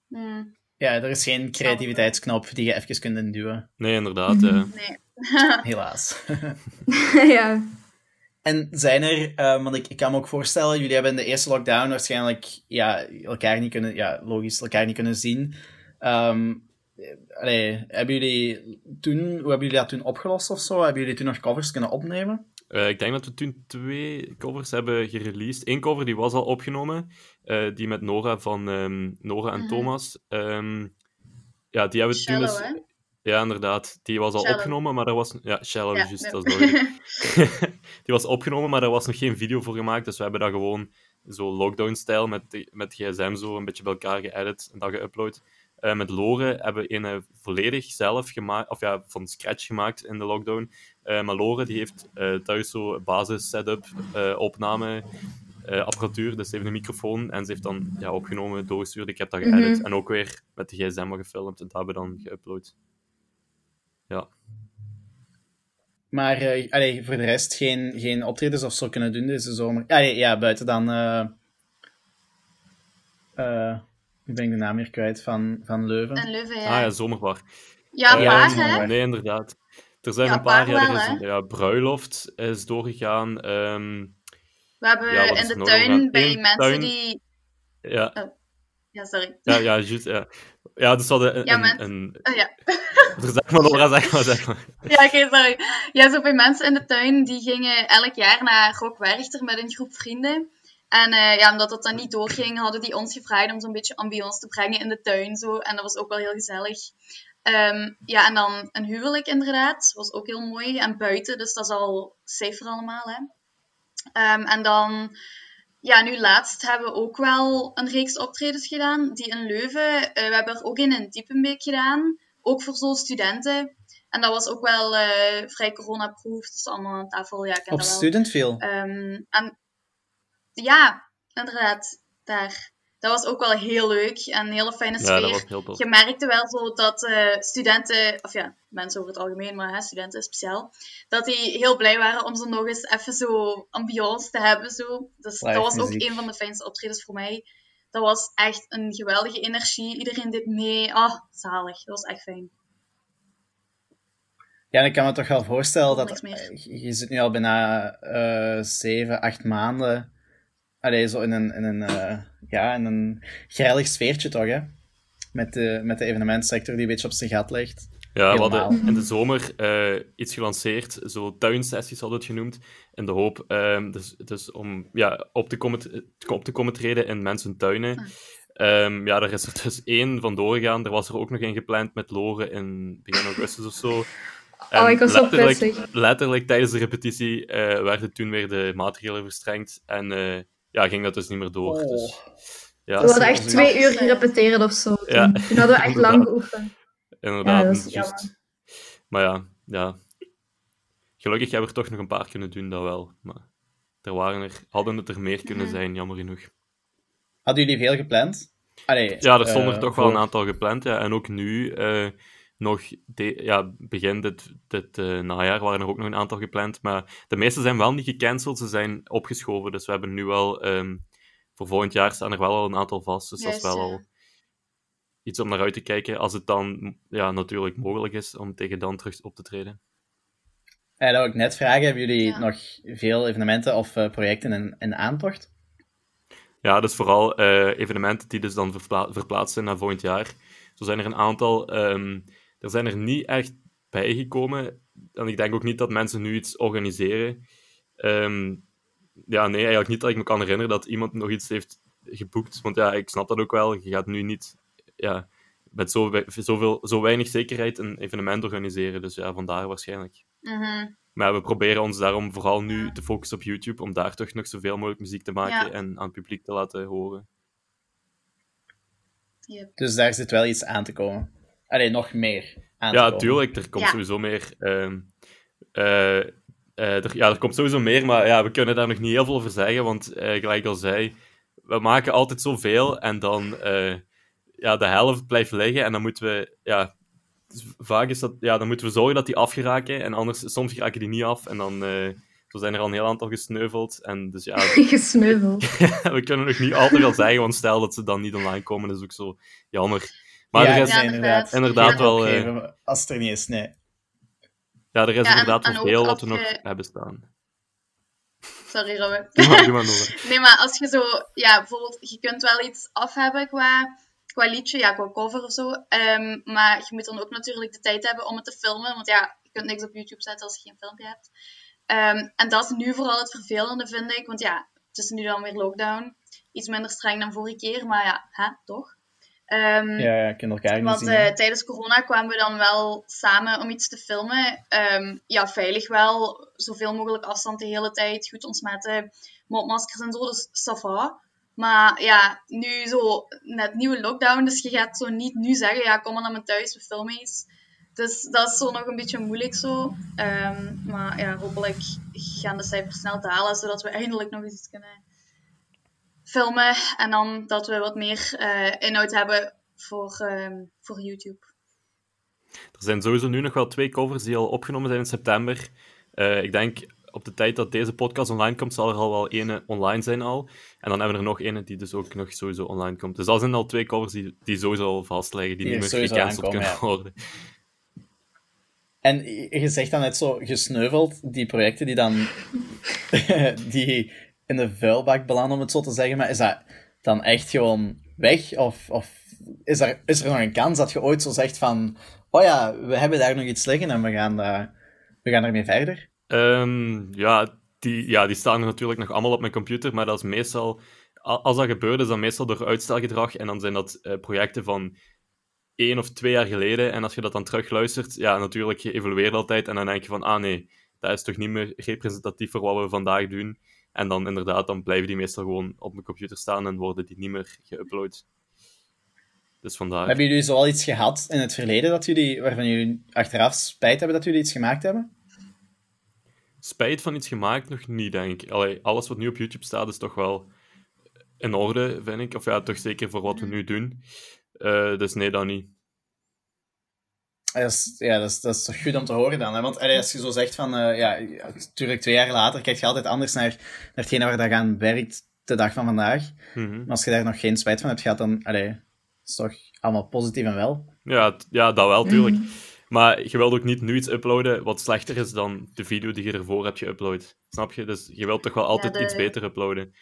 Hmm, Ja, er is geen creativiteitsknop die je even kunt induwen. Nee, inderdaad. *laughs* Nee. *laughs* Helaas. *laughs* ja. En zijn er, eh, want ik, ik kan me ook voorstellen, jullie hebben in de eerste lockdown waarschijnlijk ja, elkaar niet kunnen, ja, logisch, elkaar niet kunnen zien. Allee, hebben jullie toen, hoe hebben jullie dat toen opgelost of zo? Hebben jullie toen nog covers kunnen opnemen? Eh, ik denk dat we toen twee covers hebben gereleased. Eén cover die was al opgenomen, eh, die met Nora van ehm, Nora en Mhm. Thomas. Ehm, ja, die hebben we toen dus... hè? Ja, inderdaad. Die was al Shallow. opgenomen, maar er was... Ja, Shallow, Ja, dat is *laughs* *laughs* die was opgenomen, maar er was nog geen video voor gemaakt, dus we hebben dat gewoon zo lockdown-stijl met, met gsm zo een beetje bij elkaar geëdit en dat geüpload. Eh, met Lore hebben we een eh, volledig zelf gemaakt, of ja, van scratch gemaakt in de lockdown. Eh, maar Lore die heeft eh, thuis zo basis setup, eh, opname, eh, apparatuur, dus ze heeft een microfoon en ze heeft dan ja, opgenomen, doorgestuurd. Ik heb dat geëdit Mhm. en ook weer met de gsm gefilmd en dat hebben we dan geüpload. Ja. Maar eh, allee, voor de rest geen, geen optredens of zo kunnen doen deze zomer. Allee, ja, buiten dan... nu ben ik de naam weer kwijt van, van Leuven. En Leuven, ja. Ah ja, zomerbar. Ja, paar, hè? Nee, inderdaad. Er zijn Ja, een paar, paar ja, er wel, is hè? een- ja, bruiloft is doorgegaan. ehm, We hebben Ja, in de tuin bij Eén mensen tuin. die... ja, Ja, sorry. ja, ja, juist, ja. Ja, dus we hadden een... Ja, een, men- een Oh, ja. *laughs* zeg maar, Laura, zeg maar, zeg maar. Ja, oké, sorry. Ja, zo bij mensen in de tuin, die gingen elk jaar naar Rock Werchter met een groep vrienden. En eh, ja, omdat dat dan niet doorging, hadden die ons gevraagd om zo'n beetje ambiance te brengen in de tuin. Zo. En dat was ook wel heel gezellig. Ehm, ja, en dan een huwelijk inderdaad. Was ook heel mooi. En buiten, dus dat is al safer allemaal. Hè. Ehm, en dan, ja, nu laatst hebben we ook wel een reeks optredens gedaan. Die in Leuven. Eh, we hebben er ook in in Diepenbeek gedaan. Ook voor zo'n studenten. En dat was ook wel uh, vrij coronaproof. Dus allemaal aan tafel. Ja, ik ken Op dat wel. Studentville. Ehm, en ja, inderdaad, daar. Dat was ook wel heel leuk en een hele fijne Ja, sfeer. dat was heel tof. Je merkte wel zo dat eh, studenten, of ja, mensen over het algemeen, maar hè, studenten speciaal, dat die heel blij waren om zo nog eens even zo ambiance te hebben. Zo. Dus Live dat was ook een van de fijnste optredens voor mij. Dat was echt een geweldige energie. Iedereen deed mee. Ah, zalig. Dat was echt fijn. Ja, en ik kan me toch wel voorstellen dat... eh, Je zit nu al bijna eh zeven, acht maanden... Allee, zo in een, in een, eh, ja, in een grillig sfeertje toch, hè? Met de, met de evenementsector die een beetje op zijn gat ligt. Ja, we hadden in de zomer eh, iets gelanceerd, zo tuinsessies hadden we het genoemd, in de hoop ehm, dus, dus om ja, op, te komen, t- op te komen treden in mensen tuinen. Ah. Ehm, ja, daar is er dus één van doorgegaan. Er was er ook nog één gepland met Loren in begin augustus of zo. *laughs* Oh, ik was zo letterlijk, pissig. letterlijk tijdens de repetitie eh, werden toen weer de maatregelen verstrengd en eh, ja, ging dat dus niet meer door. Oh. Dus, ja, We hadden echt twee uur gerepeteren of zo. Toen, Ja. toen hadden we echt lang geoefend. Inderdaad, Ja, juist. Maar ja, ja, gelukkig hebben we er toch nog een paar kunnen doen, dat wel. Maar er waren er, hadden het er meer kunnen zijn, jammer genoeg. Hadden jullie veel gepland? Allee, Ja, er stonden eh, er toch wel een aantal gepland, ja. En ook nu, eh, nog de- ja, begin dit, dit eh, najaar, waren er ook nog een aantal gepland. Maar de meeste zijn wel niet gecanceld, ze zijn opgeschoven. Dus we hebben nu wel, ehm, voor volgend jaar staan er wel al een aantal vast. Dus dat is wel ja. al iets om naar uit te kijken, als het dan ja, natuurlijk mogelijk is om tegen dan terug op te treden. Ja, dat wil ik net vragen. Hebben jullie Ja. nog veel evenementen of eh, projecten in, in aantocht? Ja, dus vooral eh, evenementen die dus dan verpla verplaatst zijn naar volgend jaar. Zo zijn er een aantal. ehm, er zijn er niet echt bijgekomen. En ik denk ook niet dat mensen nu iets organiseren. Ehm, ja, nee, eigenlijk niet dat ik me kan herinneren dat iemand nog iets heeft geboekt. Want ja, ik snap dat ook wel. Je gaat nu niet ja, met zo, zoveel, zo weinig zekerheid een evenement organiseren. Dus ja, vandaar waarschijnlijk. Mhm. Maar we proberen ons daarom vooral nu te focussen op YouTube, om daar toch nog zoveel mogelijk muziek te maken Ja. en aan het publiek te laten horen. Yep. Dus daar zit wel iets aan te komen. Allee, nog meer aan te Ja, komen. tuurlijk, er komt Ja. sowieso meer. ehm, eh, eh, er, ja, er komt sowieso meer, maar ja, we kunnen daar nog niet heel veel over zeggen, want eh, gelijk al zei, we maken altijd zoveel en dan eh, ja, de helft blijft liggen en dan moeten we, ja, dus vaak is dat, ja, dan moeten we zorgen dat die afgeraken en anders, soms geraken die niet af en dan, eh, zo zijn er al een heel aantal gesneuveld en dus ja, *laughs* Gesneuveld. *laughs* we kunnen nog niet altijd al zeggen, want stel dat ze dan niet online komen, dat is ook zo jammer. Maar ja, er is, Ja, inderdaad. inderdaad wel, eh, als het er niet is, nee. ja, er is Ja, inderdaad ook veel wat we nog je- hebben staan. Sorry, Robin. *laughs* Doe maar, doe maar, Nora. Nee, maar als je zo, ja, bijvoorbeeld, je kunt wel iets af hebben qua, qua liedje, ja, qua cover of zo. ehm, maar je moet dan ook natuurlijk de tijd hebben om het te filmen. Want ja, je kunt niks op YouTube zetten als je geen filmpje hebt. Ehm, en dat is nu vooral het vervelende, vind ik. Want ja, het is nu dan weer lockdown. Iets minder streng dan vorige keer, maar ja, hè, toch? Ehm, Ja, ja, niet want zien. eh, hè. tijdens corona kwamen we dan wel samen om iets te filmen. Ehm, ja, veilig wel. Zoveel mogelijk afstand de hele tijd. Goed ontsmetten. Mondmaskers en zo. Dus ça va. Maar ja, nu zo net nieuwe lockdown. Dus je gaat zo niet nu zeggen, ja, kom maar naar mijn thuis, we filmen iets. Dus dat is zo nog een beetje moeilijk zo. Ehm, maar ja, hopelijk gaan de cijfers snel dalen, zodat we eindelijk nog eens iets kunnen filmen. En dan dat we wat meer eh, inhoud hebben voor, ehm, voor YouTube. Er zijn sowieso nu nog wel twee covers die al opgenomen zijn in september. Eh, ik denk op de tijd dat deze podcast online komt, zal er al wel ene online zijn al. En dan hebben we er nog ene die dus ook nog sowieso online komt. Dus dat zijn al twee covers die, die sowieso al vast liggen, die Die niet er meer gecanceld kunnen worden. En je zegt dan net zo gesneuveld, die projecten die dan *laughs* die in de vuilbak belanden, om het zo te zeggen. Maar is dat dan echt gewoon weg? Of, of is, er, is er nog een kans dat je ooit zo zegt van oh ja, we hebben daar nog iets liggen en we gaan, daar we gaan ermee verder? Ehm, ja, die, ja, die staan er natuurlijk nog allemaal op mijn computer, maar dat is meestal... Als dat gebeurt, is dat meestal door uitstelgedrag. En dan zijn dat eh, projecten van één of twee jaar geleden. En als je dat dan terugluistert, ja, natuurlijk, je evolueert altijd. En dan denk je van, ah nee, dat is toch niet meer representatief voor wat we vandaag doen. En dan inderdaad, dan blijven die meestal gewoon op mijn computer staan en worden die niet meer geüpload. Dus vandaar. Hebben jullie zoal iets gehad in het verleden dat jullie, waarvan jullie achteraf spijt hebben dat jullie iets gemaakt hebben? Spijt van iets gemaakt nog niet, denk ik. Allee, alles wat nu op YouTube staat is toch wel in orde, vind ik. Of ja, toch zeker voor wat we nu doen. Uh, dus nee, dat niet. Dat is, ja, dat is, dat is toch goed om te horen dan. Hè? Want als je zo zegt van, uh, ja, natuurlijk twee jaar later kijk je altijd anders naar, naar hetgene waar je aan werkt de dag van vandaag. Mm -hmm. Maar als je daar nog geen spijt van hebt gehad, dan allee, is toch allemaal positief en wel. Ja, ja dat wel, tuurlijk. Mm. Maar je wilt ook niet nu iets uploaden wat slechter is dan de video die je ervoor hebt geüpload. Snap je? Dus je wilt toch wel altijd ja, de... iets beter uploaden.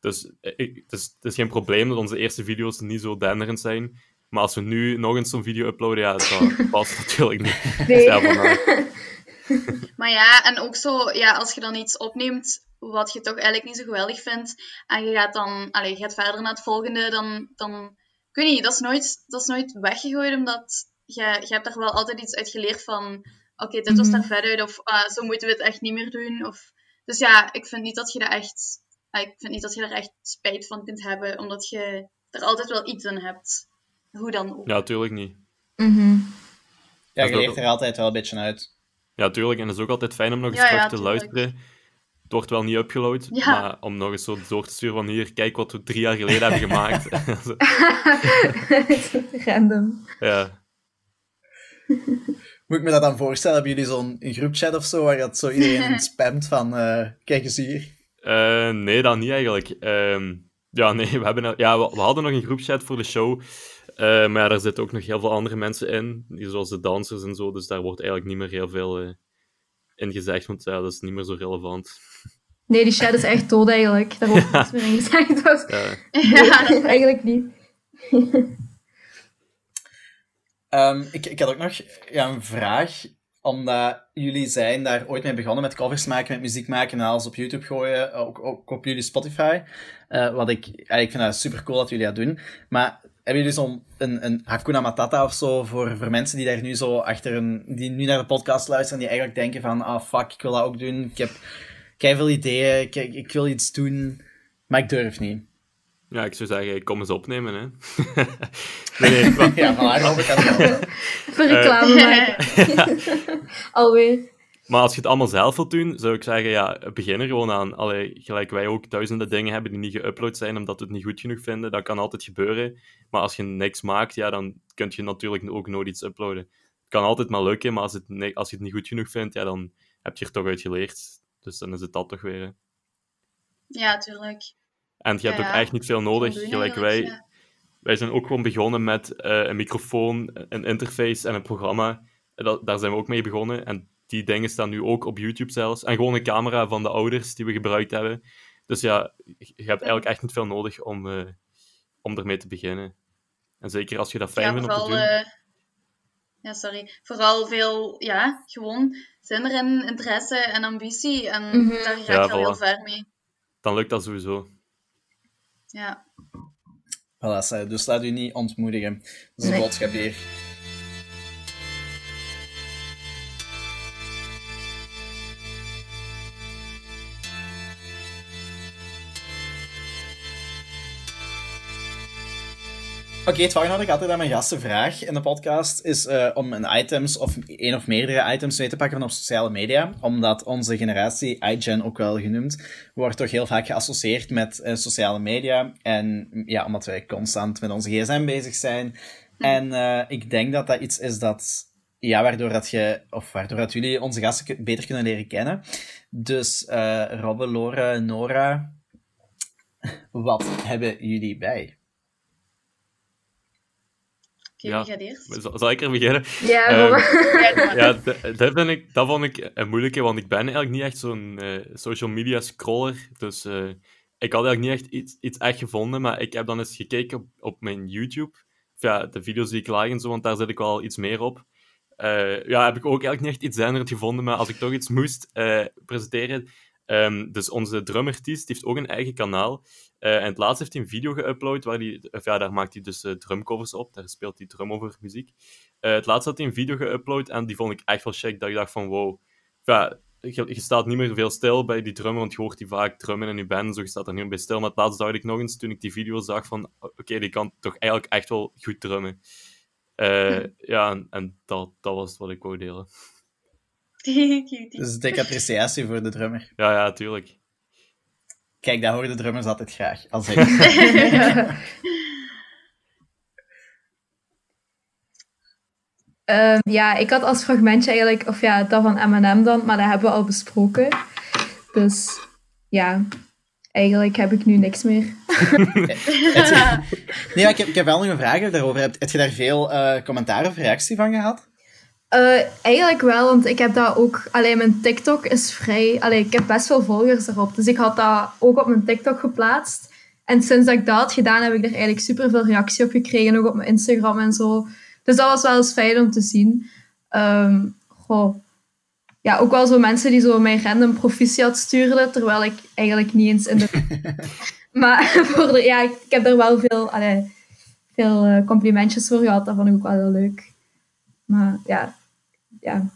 Dus ik, het, is, het is geen probleem dat onze eerste video's niet zo denderend zijn. Maar als we nu nog eens zo'n video uploaden, ja, dat *laughs* past natuurlijk niet. Nee. Ja, *laughs* maar ja, en ook zo, ja, als je dan iets opneemt wat je toch eigenlijk niet zo geweldig vindt, en je gaat dan, allez, je gaat verder naar het volgende, dan, dan ik weet niet, dat is nooit, dat is nooit weggegooid, omdat je, je hebt daar wel altijd iets uit geleerd van, oké, okay, dit was daar vet uit, of uh, zo moeten we het echt niet meer doen. Of, dus ja, ik vind niet dat je daar echt, uh, ik vind niet dat je daar echt spijt van kunt hebben, omdat je er altijd wel iets in hebt. Hoe dan ook. Ja, tuurlijk niet. Mm -hmm. Ja, je leert er altijd wel een beetje uit. Ja, tuurlijk. En het is ook altijd fijn om nog eens ja, terug ja, te luisteren. Het wordt wel niet upgeload, Ja. maar om nog eens zo door te sturen van hier, kijk wat we drie jaar geleden hebben *laughs* gemaakt. *laughs* *laughs* Random. ja. Moet ik me dat dan voorstellen? Hebben jullie zo'n groepchat of zo, waar dat zo iedereen spamt van, uh, kijk eens hier? Uh, nee, dat niet eigenlijk. Uh, ja, nee, we, hebben, ja, we, we, hadden nog een groepchat voor de show, uh, maar ja, daar zitten ook nog heel veel andere mensen in, zoals de dansers en zo, dus daar wordt eigenlijk niet meer heel veel uh, in gezegd, want ja, dat is niet meer zo relevant. *laughs* Nee, die chat is echt dood eigenlijk. Daar wordt niets meer in gezegd. *laughs* Dus... Ja. *laughs* Eigenlijk niet. um, ik, ik had ook nog ja, een vraag, omdat jullie zijn daar ooit mee begonnen met covers maken, met muziek maken en alles op YouTube gooien, ook, ook op jullie Spotify. Uh, wat ik, ik vind dat super cool dat jullie dat doen. Maar hebben jullie zo'n een, een Hakuna Matata of zo voor, voor mensen die daar nu zo achter een, die nu naar de podcast luisteren, die eigenlijk denken van, ah fuck, ik wil dat ook doen. Ik heb veel ideeën, ik, ik wil iets doen, maar ik durf niet. Ja, ik zou zeggen, kom eens opnemen, hè. *laughs* *laughs* nee, nee. Maar... ja, voilà, hoop ik dat wel. *laughs* Voor reclame maken. Alweer. Maar als je het allemaal zelf wilt doen, zou ik zeggen, ja, begin er gewoon aan. Allee, gelijk wij ook duizenden dingen hebben die niet geüpload zijn omdat we het niet goed genoeg vinden. Dat kan altijd gebeuren. Maar als je niks maakt, ja, dan kun je natuurlijk ook nooit iets uploaden. Het kan altijd maar lukken, maar als, het, als je het niet goed genoeg vindt, ja, dan heb je er toch uit geleerd. Dus dan is het dat toch weer. Ja, tuurlijk. En je hebt Ja, ook echt niet veel nodig. Gelijk eigenlijk, wij, ja. wij zijn ook gewoon begonnen met eh, een microfoon, een interface en een programma. Dat, daar zijn we ook mee begonnen. En die dingen staan nu ook op YouTube zelfs. En gewoon een camera van de ouders die we gebruikt hebben. Dus ja, je hebt eigenlijk echt niet veel nodig om, eh, om ermee te beginnen. En zeker als je dat fijn ja, vindt om te vooral, doen. eh, ja, sorry. Vooral veel, ja, gewoon zin erin, interesse en ambitie. En Mhm. daar ga Ja, je al heel ver mee. Dan lukt dat sowieso. Ja. Voilà, dus laat u niet ontmoedigen. Dat is een boodschap hier. Oké, het volgende wat ik altijd aan mijn gasten vraag in de podcast is eh, om een items of één of meerdere items mee te pakken van op sociale media. Omdat onze generatie, iGen ook wel genoemd, wordt toch heel vaak geassocieerd met eh, sociale media. En ja, omdat wij constant met onze gsm bezig zijn. En eh, ik denk dat dat iets is dat, ja, waardoor dat je, of waardoor dat jullie onze gasten beter kunnen leren kennen. Dus eh Robbe, Lore, Nora, wat hebben jullie bij? Ja. wie gaat eerst? Zal, zal ik er beginnen? Ja, Ehm. Ja, *laughs* dat, vind ik, dat vond ik een moeilijke, want ik ben eigenlijk niet echt zo'n eh, social media scroller. Dus eh, ik had eigenlijk niet echt iets, iets echt gevonden, maar ik heb dan eens gekeken op, op mijn YouTube. Of ja, de video's die ik like en zo, want daar zit ik wel iets meer op. Eh, ja, heb ik ook eigenlijk niet echt iets zenderend gevonden, maar als ik toch iets moest eh, presenteren, Ehm, dus onze drumartiest heeft ook een eigen kanaal. Eh, en het laatst heeft hij een video geüpload, waar of ja, daar maakt hij dus uh, drumcovers op. Daar speelt hij drum over muziek. Uh, het laatst had hij een video geüpload en die vond ik echt wel check. Dat ik dacht van, wow, ja, je, je, staat niet meer veel stil bij die drummer, want je hoort die vaak drummen in je band, zo je staat er niet meer bij stil. Maar het laatst dacht ik nog eens, toen ik die video zag, van oké, okay, die kan toch eigenlijk echt wel goed drummen. Uh, ja, en, en dat, dat was wat ik wou delen. Dus dikke appreciatie voor de drummer. Ja, ja, tuurlijk. Kijk, dat horen de drummers altijd graag. Als ik... Uh, *laughs* ja, ik had als fragmentje eigenlijk, of ja, dat van M&M dan, maar dat hebben we al besproken. Dus ja, eigenlijk heb ik nu niks meer. *laughs* nee, maar ik heb, ik heb wel nog een vraag daarover. Heb, heb je daar veel uh, commentaar of reactie van gehad? Uh, eigenlijk wel, want ik heb dat ook... Alleen mijn TikTok is vrij... Allee, ik heb best veel volgers erop. Dus ik had dat ook op mijn TikTok geplaatst. En sinds dat ik dat had gedaan, heb ik er eigenlijk super veel reactie op gekregen. Ook op mijn Instagram en zo. Dus dat was wel eens fijn om te zien. Um, goh. Ja, ook wel zo mensen die zo mij random proficiat stuurden, terwijl ik eigenlijk niet eens in de... *laughs* maar *laughs* voor de, ja, ik, ik, heb er wel veel, allee, veel uh, complimentjes voor gehad. Dat vond ik ook wel heel leuk. Maar ja, ja.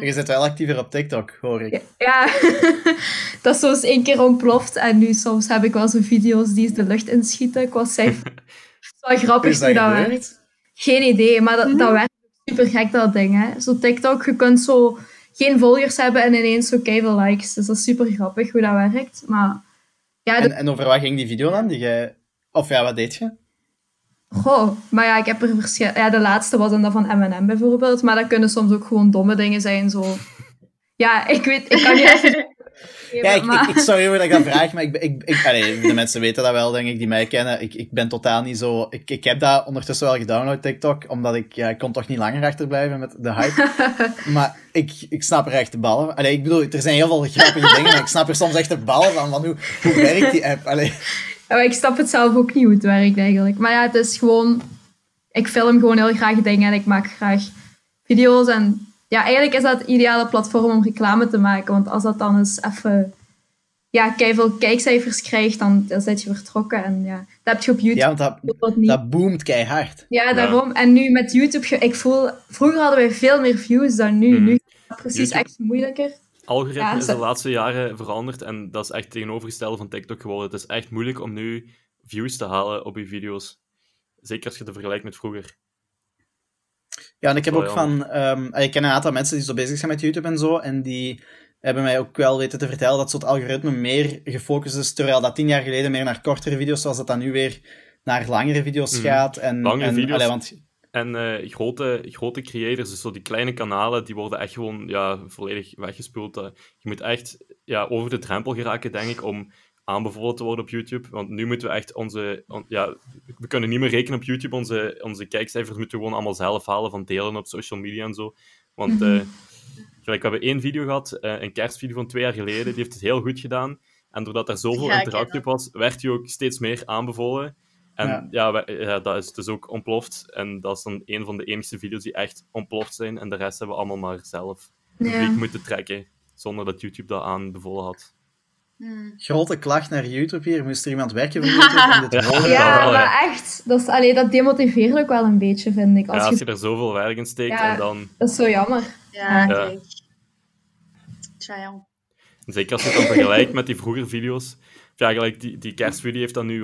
Je zit wel actiever op TikTok, hoor ik. Ja, ja. *laughs* dat is zo eens één keer ontploft. En nu soms heb ik wel zo video's die de lucht inschieten. Ik was zelf... *laughs* Het is wel grappig is dat, dat werkt. Geen idee, maar dat, dat werkt super gek, dat ding. Hè. Zo TikTok, je kunt zo geen volgers hebben en ineens zo keiveel likes. Dus dat is super grappig hoe dat werkt. Maar, ja, en, en over wat ging die video dan? Die jij... Of ja, wat deed je? Goh, maar ja, ik heb er verschil... Ja, de laatste was dan dat van M&M bijvoorbeeld. Maar dat kunnen soms ook gewoon domme dingen zijn, zo... Ja, ik weet... Ik kan niet even... *laughs* Ja, ik, ik, ik, sorry hoor dat ik dat vraag, maar ik, ik, ik, allee, de mensen weten dat wel, denk ik, die mij kennen. Ik, ik ben totaal niet zo... Ik, ik heb dat ondertussen wel gedownload, TikTok, omdat ik... Ja, ik kon toch niet langer achterblijven met de hype. *laughs* maar ik, ik snap er echt de ballen Allee, ik bedoel, er zijn heel veel grappige dingen, maar ik snap er soms echt de ballen van, van hoe, hoe werkt die app? Allee. Ja, ik snap het zelf ook niet hoe het werkt, eigenlijk. Maar ja, het is gewoon... Ik film gewoon heel graag dingen en ik maak graag video's en ja, eigenlijk is dat het ideale platform om reclame te maken. Want als dat dan eens even ja, veel kijkcijfers krijgt, dan, dan zit je vertrokken. En ja, dat heb je op YouTube ja, want dat, niet. dat boomt keihard. Ja, daarom. En nu met YouTube, ik voel... Vroeger hadden wij veel meer views dan nu. Mm. Nu is het precies YouTube. echt moeilijker. Algoritme ja, is de laatste jaren veranderd en dat is echt tegenovergestelde van TikTok geworden. Het is echt moeilijk om nu views te halen op je video's. Zeker als je het vergelijkt met vroeger. Ja, en ik heb ook van... Um, ik ken een aantal mensen die zo bezig zijn met YouTube en zo, en die hebben mij ook wel weten te vertellen dat zo'n algoritme meer gefocust is, terwijl dat tien jaar geleden meer naar kortere video's, zoals dat dan nu weer naar langere video's gaat. En, Langere en, video's allee, want, en uh, grote, grote creators, dus zo die kleine kanalen, die worden echt gewoon ja, volledig weggespoeld. Uh, je moet echt ja, over de drempel geraken, denk ik, om aanbevolen te worden op YouTube. Want nu moeten we echt onze... On, ja, we kunnen niet meer rekenen op YouTube. Onze, onze kijkcijfers moeten we gewoon allemaal zelf halen van delen op social media en zo. Want uh, *laughs* gelijk, we hebben één video gehad, uh, een kerstvideo van twee jaar geleden. Die heeft het heel goed gedaan. En doordat er zoveel ja, interactie op was, werd hij ook steeds meer aanbevolen. En ja, ja, we, ja, dat is dus ook ontploft. En dat is dan een van de enige video's die echt ontploft zijn. En de rest hebben we allemaal maar zelf publiek moeten trekken. Zonder dat YouTube dat aanbevolen had. Hmm. Grote klacht naar YouTube hier. Moest er iemand werken voor YouTube om dit te? *laughs* Ja, maar echt. Dat, is, allee, dat demotiveert ook wel een beetje, vind ik. Als, ja, als je... er zoveel werk in steekt ja, en dan... Dat is zo jammer. Ja, ja. kijk. Tja, Zeker als je het dan vergelijkt met die vroegere video's. Ja, gelijk die, die kerstvideo heeft dan nu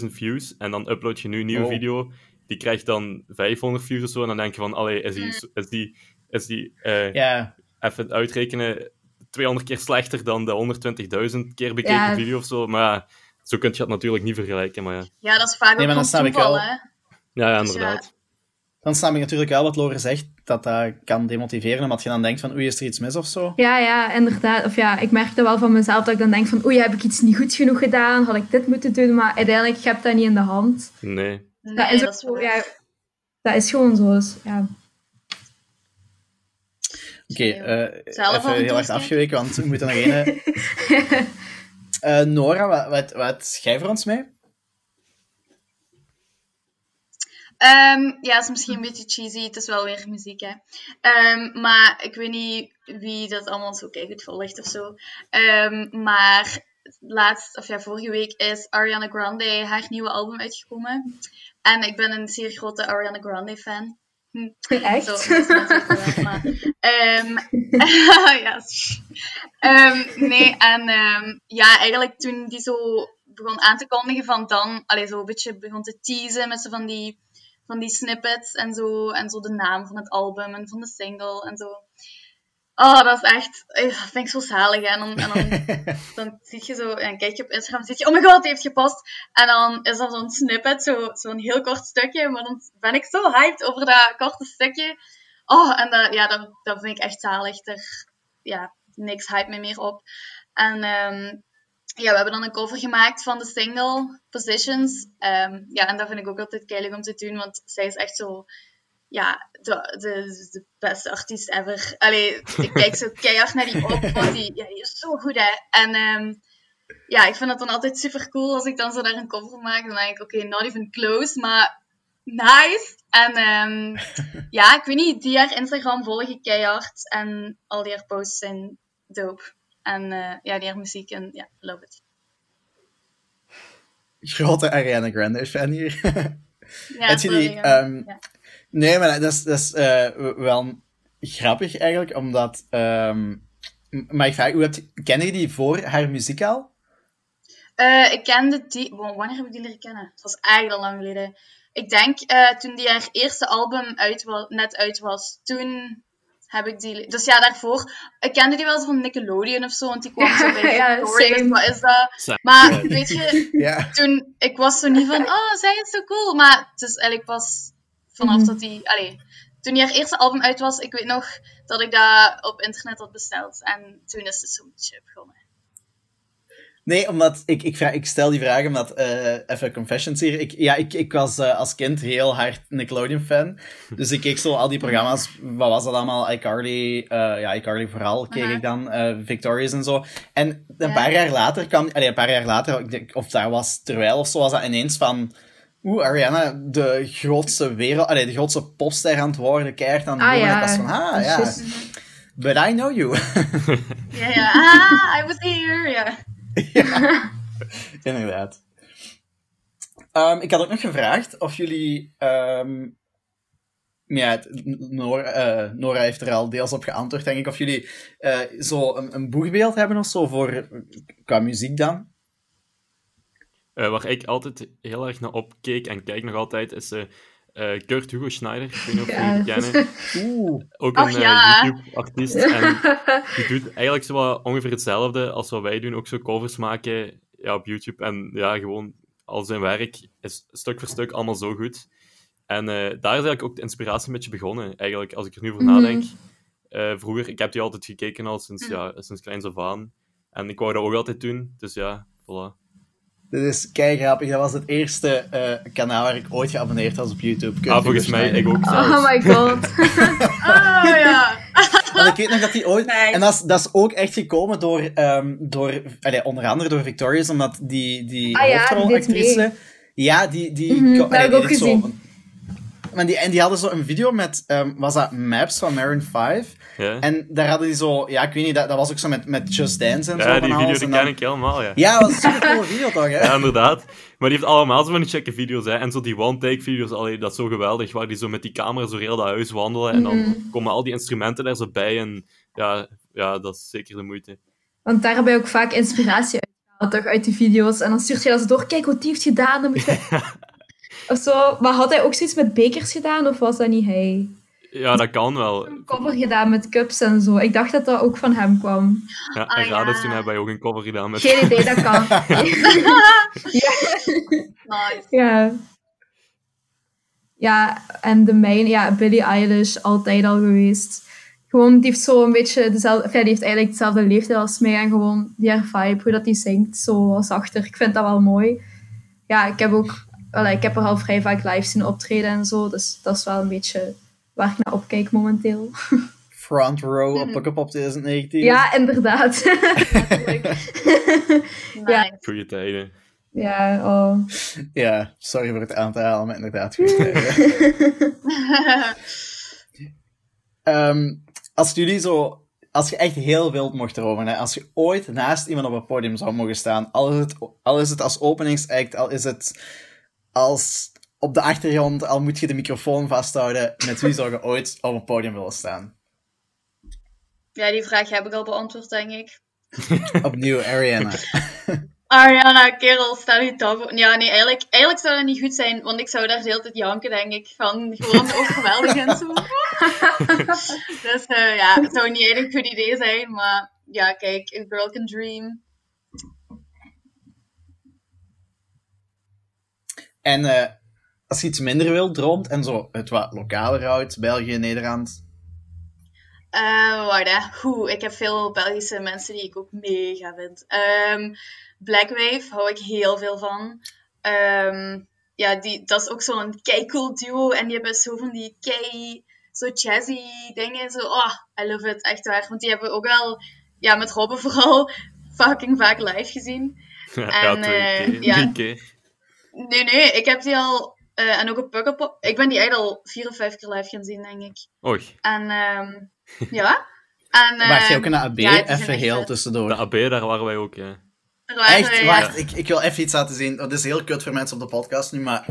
120.000 views. En dan upload je nu een nieuwe oh. video. Die krijgt dan 500 views of zo. En dan denk je van, allee, is die... Is die, is die uh, ja. Even uitrekenen 200 keer slechter dan de 120.000 keer bekeken ja. video of zo. Maar ja, zo kun je het natuurlijk niet vergelijken. Maar ja. ja, dat is vaak nee, ook maar dan toeval, hè? Ja, ja inderdaad. Ja. Dan snap ik natuurlijk wel wat Lore zegt, dat dat kan demotiveren, omdat je dan denkt van oei, is er iets mis of zo? Ja, ja, inderdaad. Of ja, ik merkte wel van mezelf dat ik dan denk van oei, heb ik iets niet goed genoeg gedaan? Had ik dit moeten doen? Maar uiteindelijk, je hebt dat niet in de hand. Nee. nee dat is, dat, ja, dat is gewoon zo. Dus, ja. Oké, okay, uh, even heel erg afgeweken, want we moeten nog één... uh, *laughs* Nora, wat, wat, wat voor ons mee? Ehm, ja, het is misschien een beetje cheesy. Het is wel weer muziek, hè. Ehm, maar ik weet niet wie dat allemaal zo goed volgt of zo. Ehm, maar laatst, of ja, vorige week is Ariana Grande haar nieuwe album uitgekomen. En ik ben een zeer grote Ariana Grande fan. Hm. Echt? Zo, dat is natuurlijk wel, maar, *laughs* ja, nee, en ja, eigenlijk toen die zo begon aan te kondigen van dan, allee, zo een beetje begon te teasen met zo van die, van die snippets en zo, en zo de naam van het album en van de single en zo. Oh, dat is echt, eh, dat vind ik zo zalig. En dan, en dan, *laughs* dan zie je zo, en kijk je op Instagram, zie je, oh my god, die heeft gepost. En dan is er zo'n snippet, zo- zo'n heel kort stukje, maar dan ben ik zo hyped over dat korte stukje. Oh, en dat, ja, dat, dat vind ik echt zalig. Er, ja, niks hype me meer op. En ehm, ja, we hebben dan een cover gemaakt van de single Positions. Ehm, ja, en dat vind ik ook altijd keilig om te doen, want zij is echt zo ja, de, de, de beste artiest ever. Allee, ik *laughs* kijk zo keihard naar die op, want die, ja, die is zo goed, hè. En ehm, ja, ik vind het dan altijd super cool als ik dan zo daar een cover maak. Dan denk ik, oké, not even close, maar nice. En ehm, *laughs* ja, ik weet niet, die haar Instagram volg ik keihard. En al die haar posts zijn dope. En eh, ja, die haar muziek, en ja, love it. Grote Ariana Grande fan hier. *laughs* Ja, Heb je die, ja. ehm. Nee, maar dat is, dat is eh, wel grappig eigenlijk, omdat... ehm, m- maar ik vraag, hoe heb je, ken je die voor haar muziek al? Eh, ik kende die... Wanneer heb ik die leren kennen? Het was eigenlijk al lang geleden. Ik denk toen die haar eerste album uit wa- net uit was. Toen heb ik die... Dus ja, daarvoor... Ik kende die wel eens van Nickelodeon of zo, want die kwam zo bij Ja, same. Wat is dat? Maar weet je, *laughs* Ja. toen... Ik was zo niet van, oh, zij is zo cool. Maar het is eigenlijk pas vanaf Mhm. dat die... Allee, toen die haar eerste album uit was, ik weet nog dat ik dat op internet had besteld. En toen is het zo'n beetje begonnen. Nee, omdat ik, ik, vraag, ik stel die vraag omdat, eh, even confessions hier. Ik, ja, ik, ik was eh, als kind heel hard Nickelodeon-fan. *laughs* Dus ik keek zo al die programma's, wat was dat allemaal? iCarly, eh ja, iCarly vooral keek Aha. ik dan, eh Victorious en zo. En een Ja. paar jaar later kwam, allee, een paar jaar later, of dat was terwijl of zo, was dat ineens van... Oeh, Ariana, de grootste wereld, allee, de grootste popster aan het worden, keihard aan het Ah. En was van, ah, *laughs* ja, but I know you. *laughs* Ja, ja. Ah, I was here. Ja. *laughs* Inderdaad. Ehm, ik had ook nog gevraagd of jullie. ehm, ja, het- Nora, eh, Nora heeft er al deels op geantwoord, denk ik. Of jullie eh, zo een, een boegbeeld hebben of zo voor. qua muziek dan? Eh, waar ik altijd heel erg naar opkeek en kijk nog altijd, is eh, Kurt Hugo Schneider. Ik weet niet of jullie kennen. *laughs* Oeh. Ook Ach, een eh. YouTube-artiest. En *laughs* die doet eigenlijk zo wat ongeveer hetzelfde als wat wij doen. Ook zo covers maken ja, op YouTube. En ja, gewoon al zijn werk is stuk voor stuk allemaal zo goed. En eh, daar is eigenlijk ook de inspiratie een beetje begonnen, eigenlijk, als ik er nu over Mhm. nadenk. Vroeger, ik heb die altijd gekeken al sinds, Mhm. ja, sinds kleins af aan. En ik wou dat ook altijd doen, dus ja, voilà. Dit is kei grappig. Dat was het eerste eh, kanaal waar ik ooit geabonneerd was op YouTube. Ah, volgens mij, ik ook zelfs. Oh my god. *laughs* Oh ja. *laughs* Want ik weet nog dat die ooit... Nice. En dat is, dat is ook echt gekomen door, ehm, door allee, onder andere door Victorious, omdat die, die Ah ja, die deed hoofdrolactrice... Ja, die... die dat heb ik ook maar die, en die hadden zo een video met... ehm, was dat Maps van Maroon 5? Ja, En daar hadden die zo... Ja, ik weet niet, dat, dat was ook zo met, met Just Dance en zo. ja van die video alles. die En dan- ken ik helemaal, ja. Ja, dat was een super coole video toch, hè? *laughs* Ja, inderdaad. Maar die heeft allemaal zo van die checke video's, hè. En zo die one-take-video's, allee, dat is zo geweldig, waar die zo met die camera zo heel dat huis wandelen, en dan Mhm. komen al die instrumenten daar zo bij, en ja, ja, dat is zeker de moeite. Want daar heb je ook vaak inspiratie uitgehaald, toch, uit die video's. En dan stuurt je dat door. Kijk wat die heeft gedaan. Dan moet je... of zo. Maar had hij ook zoiets met bekers gedaan? Of was dat niet hij? Ja, dat kan wel. Een cover gedaan met cups en zo. Ik dacht dat dat ook van hem kwam. Ja, en Ah, ja. toen hebben wij ook een cover gedaan met... Geen idee, dat kan. *laughs* Nice. ja. Ja, en de mijne, ja, Billie Eilish, altijd al geweest. Gewoon, die heeft zo een beetje dezelfde... ja, die heeft eigenlijk dezelfde leeftijd als mij. En gewoon die haar vibe, hoe dat die zingt, zo als achter. Ik vind dat wel mooi. Ja, ik heb ook... wel, ik heb er al vrij vaak live zien optreden en zo. Dus dat is wel een beetje waar ik naar opkijk momenteel. *laughs* Front row op Pukkelpop 2019. Ja, inderdaad. *laughs* *laughs* Nice. Ja. Goeie tijden. Ja, oh. Ja, sorry voor het aanhalen, maar inderdaad. Ehm, als jullie zo... Als je echt heel wild mocht erover, hè, als je ooit naast iemand op een podium zou mogen staan, al is het, al is het als openingsact, al is het als op de achtergrond, al moet je de microfoon vasthouden, met wie zou je ooit op een podium willen staan? ja, die vraag heb ik al beantwoord, denk ik. *laughs* Opnieuw, Ariana. *laughs* Ariana, kerel, stel je toch. Ja, nee, eigenlijk, eigenlijk zou dat niet goed zijn, want ik zou daar de hele tijd janken, denk ik. Van gewoon ook geweldig en zo. dus eh, ja, het zou niet echt een goed idee zijn, maar ja, kijk, a girl can dream. En eh, als je iets minder wilt, droomt en zo het wat lokaler houdt, België, Nederland. Eh wacht, hè. Goed, ik heb veel Belgische mensen die ik ook mega vind. Ehm Blackwave hou ik heel veel van. Ehm, ja, die, dat is ook zo'n kei cool duo. En die hebben zo van die kei, zo jazzy dingen. Zo, oh, I love it, echt waar. Want die hebben we ook wel, ja, met Robben vooral, *laughs* fucking vaak live gezien. *laughs* ja, En, twee eh, keer. ja. Drie keer. Nee, nee, ik heb die al, eh, en ook op Pukkelpop, ik ben die echt al vier of vijf keer live gaan zien, denk ik. Oei, En ehm, *laughs* ja. En, Wacht je ook ehm, een AB? ja, die zijn even heel tussendoor. de AB, daar waren wij ook, ja. Waren Echt? wij, Wacht, ik, ik wil even iets laten zien. Dat is heel kut voor mensen op de podcast nu, maar... *laughs*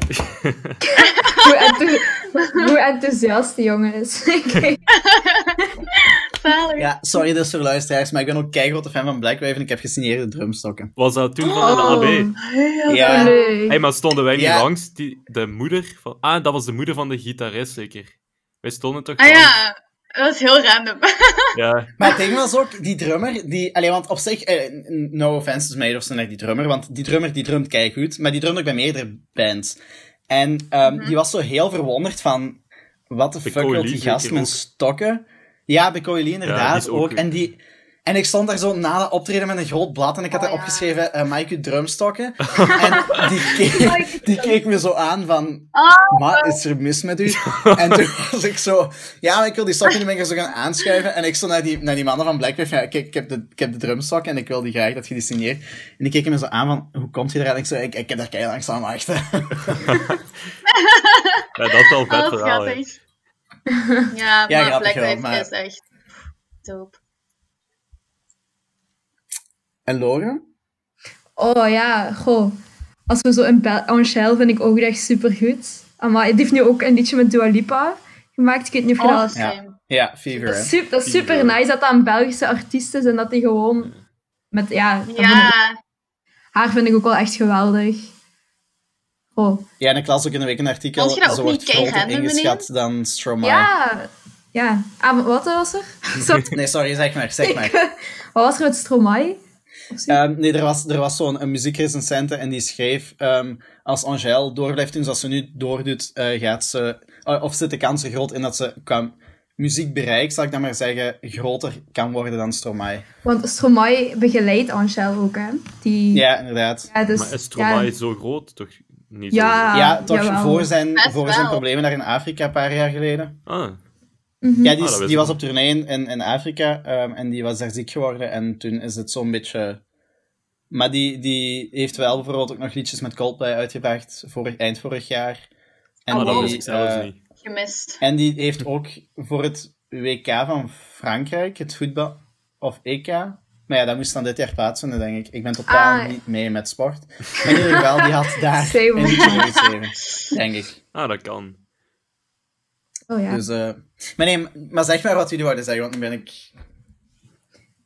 Hoe enthousiast die jongen is. *laughs* Ja, sorry dus voor luisteraars, maar ik ben ook keigrote fan van Blackwave en ik heb gesigneerde drumstokken. Was dat toen van de Oh. AB? Heel Ja. Leuk. Hey, maar stonden wij niet Ja. langs? Die, de moeder van... Ah, dat was de moeder van de gitarist, zeker. Wij stonden toch Ah langs? ja, dat is heel random. *laughs* Ja. Maar het ding was ook, die drummer, die... Allee, want op zich, eh, no offense to mij of zo naar die drummer, want die drummer die drumt keigoed, maar die drumt ook bij meerdere bands. En ehm, Mhm. die was zo heel verwonderd van, wat de fuck wil die gast met ook. stokken? Ja, bij Coeli inderdaad die is ook. En die... En ik stond daar zo na de optreden met een groot blad en ik had Oh, daar ja. opgeschreven, eh Mike, uw drumstokken. *laughs* en die keek, die keek me zo aan van, Oh, wat is er mis met u? en toen *laughs* was ik zo, ja, maar ik wil die stokken niet meer zo gaan aanschuiven. En ik stond naar die, naar die mannen van Blackwave, ja, kijk, ik heb, de, ik heb de drumstokken en ik wil die graag dat je die signeert. En die keken me zo aan van, hoe komt je eraan? En ik zo, ik, ik heb daar keihard langs aan wachten. *laughs* ja, dat is wel vet oh, verhaal. *laughs* Ja, Ja, maar Black maar- is echt dope. en Lore? Oh ja, goh. Als we zo in Angel vind ik ook echt supergoed. Maar die heeft nu ook een liedje met Dua Lipa gemaakt. Ik weet niet of je Oh, dat... Ja. same. Ja, Fever, Dat is, super, dat is super Fever. nice dat dat een Belgische artiest is en dat die gewoon met, ja, dat vind ik- Ja, haar vind ik ook wel echt geweldig. Oh, Ja, en ik las ook in de week een artikel, Vond je dat ze ook wordt groter ingeschat dan Stromae. ja, ja. Ah, wat was er? *laughs* Sorry. Nee, sorry, zeg maar, zeg maar. *laughs* Wat was er met Stromae? Zo? Ehm, nee, er was, er was zo'n een muziekrecensente en die schreef... ehm, als Angèle door blijft doen zoals ze nu doordoet, eh, gaat ze... eh, of zit de kans er groot in dat ze qua muziekbereik, zal ik dan maar zeggen, groter kan worden dan Stromae. Want Stromae begeleidt Angel ook, hè? Die, Ja, inderdaad. ja, dus, Maar is Stromae ja, zo groot? Toch niet Ja. toch jawel. voor, zijn, Best voor zijn wel. problemen daar in Afrika een paar jaar geleden. Ah, mhm. Ja, die, Ah, is- dat die was op tournee in, in, Afrika ehm, en die was daar ziek geworden en toen is het zo'n beetje... Maar die, die heeft wel bijvoorbeeld ook nog liedjes met Coldplay uitgebracht, vorig, eind vorig jaar. En, ah, dat wow. wist die, ik zelfs eh, niet. gemist. en die heeft ook voor het WK van Frankrijk, het voetbal, of EK... Maar ja, dat moest dan dit jaar plaatsvinden, denk ik. Ik ben totaal Ah. niet mee met sport. Maar in ieder geval, die had daar een liedje geschreven, denk ik. Ah, dat kan. Oh ja. Dus, eh maar nee, maar zeg maar wat jullie wouden zeggen, want nu ben ik...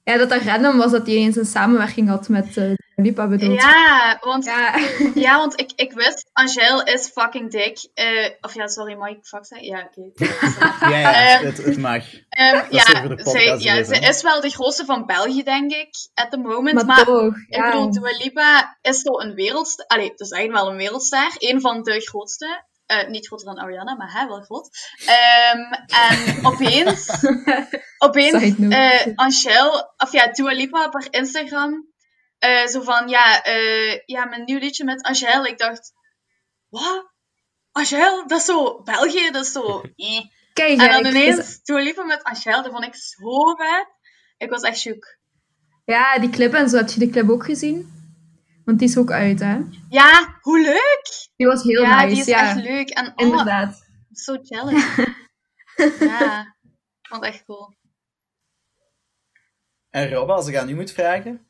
ja, dat dat random was dat hij eens een samenwerking had met uh, Lipa bedoeld. Ja, want, Ja. *laughs* ja, want ik, ik wist, Angèle is fucking dik. Eh, of ja, sorry, mag ik fuck zeggen? Ja, oké. Ja, ja, Ehm, het, het mag. Ehm, is ja, zij, ja ze is wel de grootste van België, denk ik, at the moment. Maar, Maar, toch, ik ja. bedoel, Dua Lipa is zo een wereldster. Allee, dus eigenlijk wel een wereldster. Een van de grootste. Eh, niet groter dan Ariana, maar hij wel groot. Ehm, en *laughs* opeens, opeens, eh Angèle, of ja, Dua Lipa op haar Instagram, eh, zo van, ja, eh, ja, mijn nieuw liedje met Angèle. Ik dacht, wat? Angèle? Dat is zo België, dat is zo... *laughs* eh. Kijk, En dan ik- ineens *laughs* Dua Lipa met Angèle, dat vond ik zo vet. Ik was echt shook. ja, die clip en zo, heb je de clip ook gezien? Want die is ook uit, hè? Ja, hoe leuk! Die was heel ja, nice, die is ja. echt leuk. En oh, Inderdaad. zo jealous. *laughs* ja, vond echt cool. En Robbe, als ik aan u moet vragen?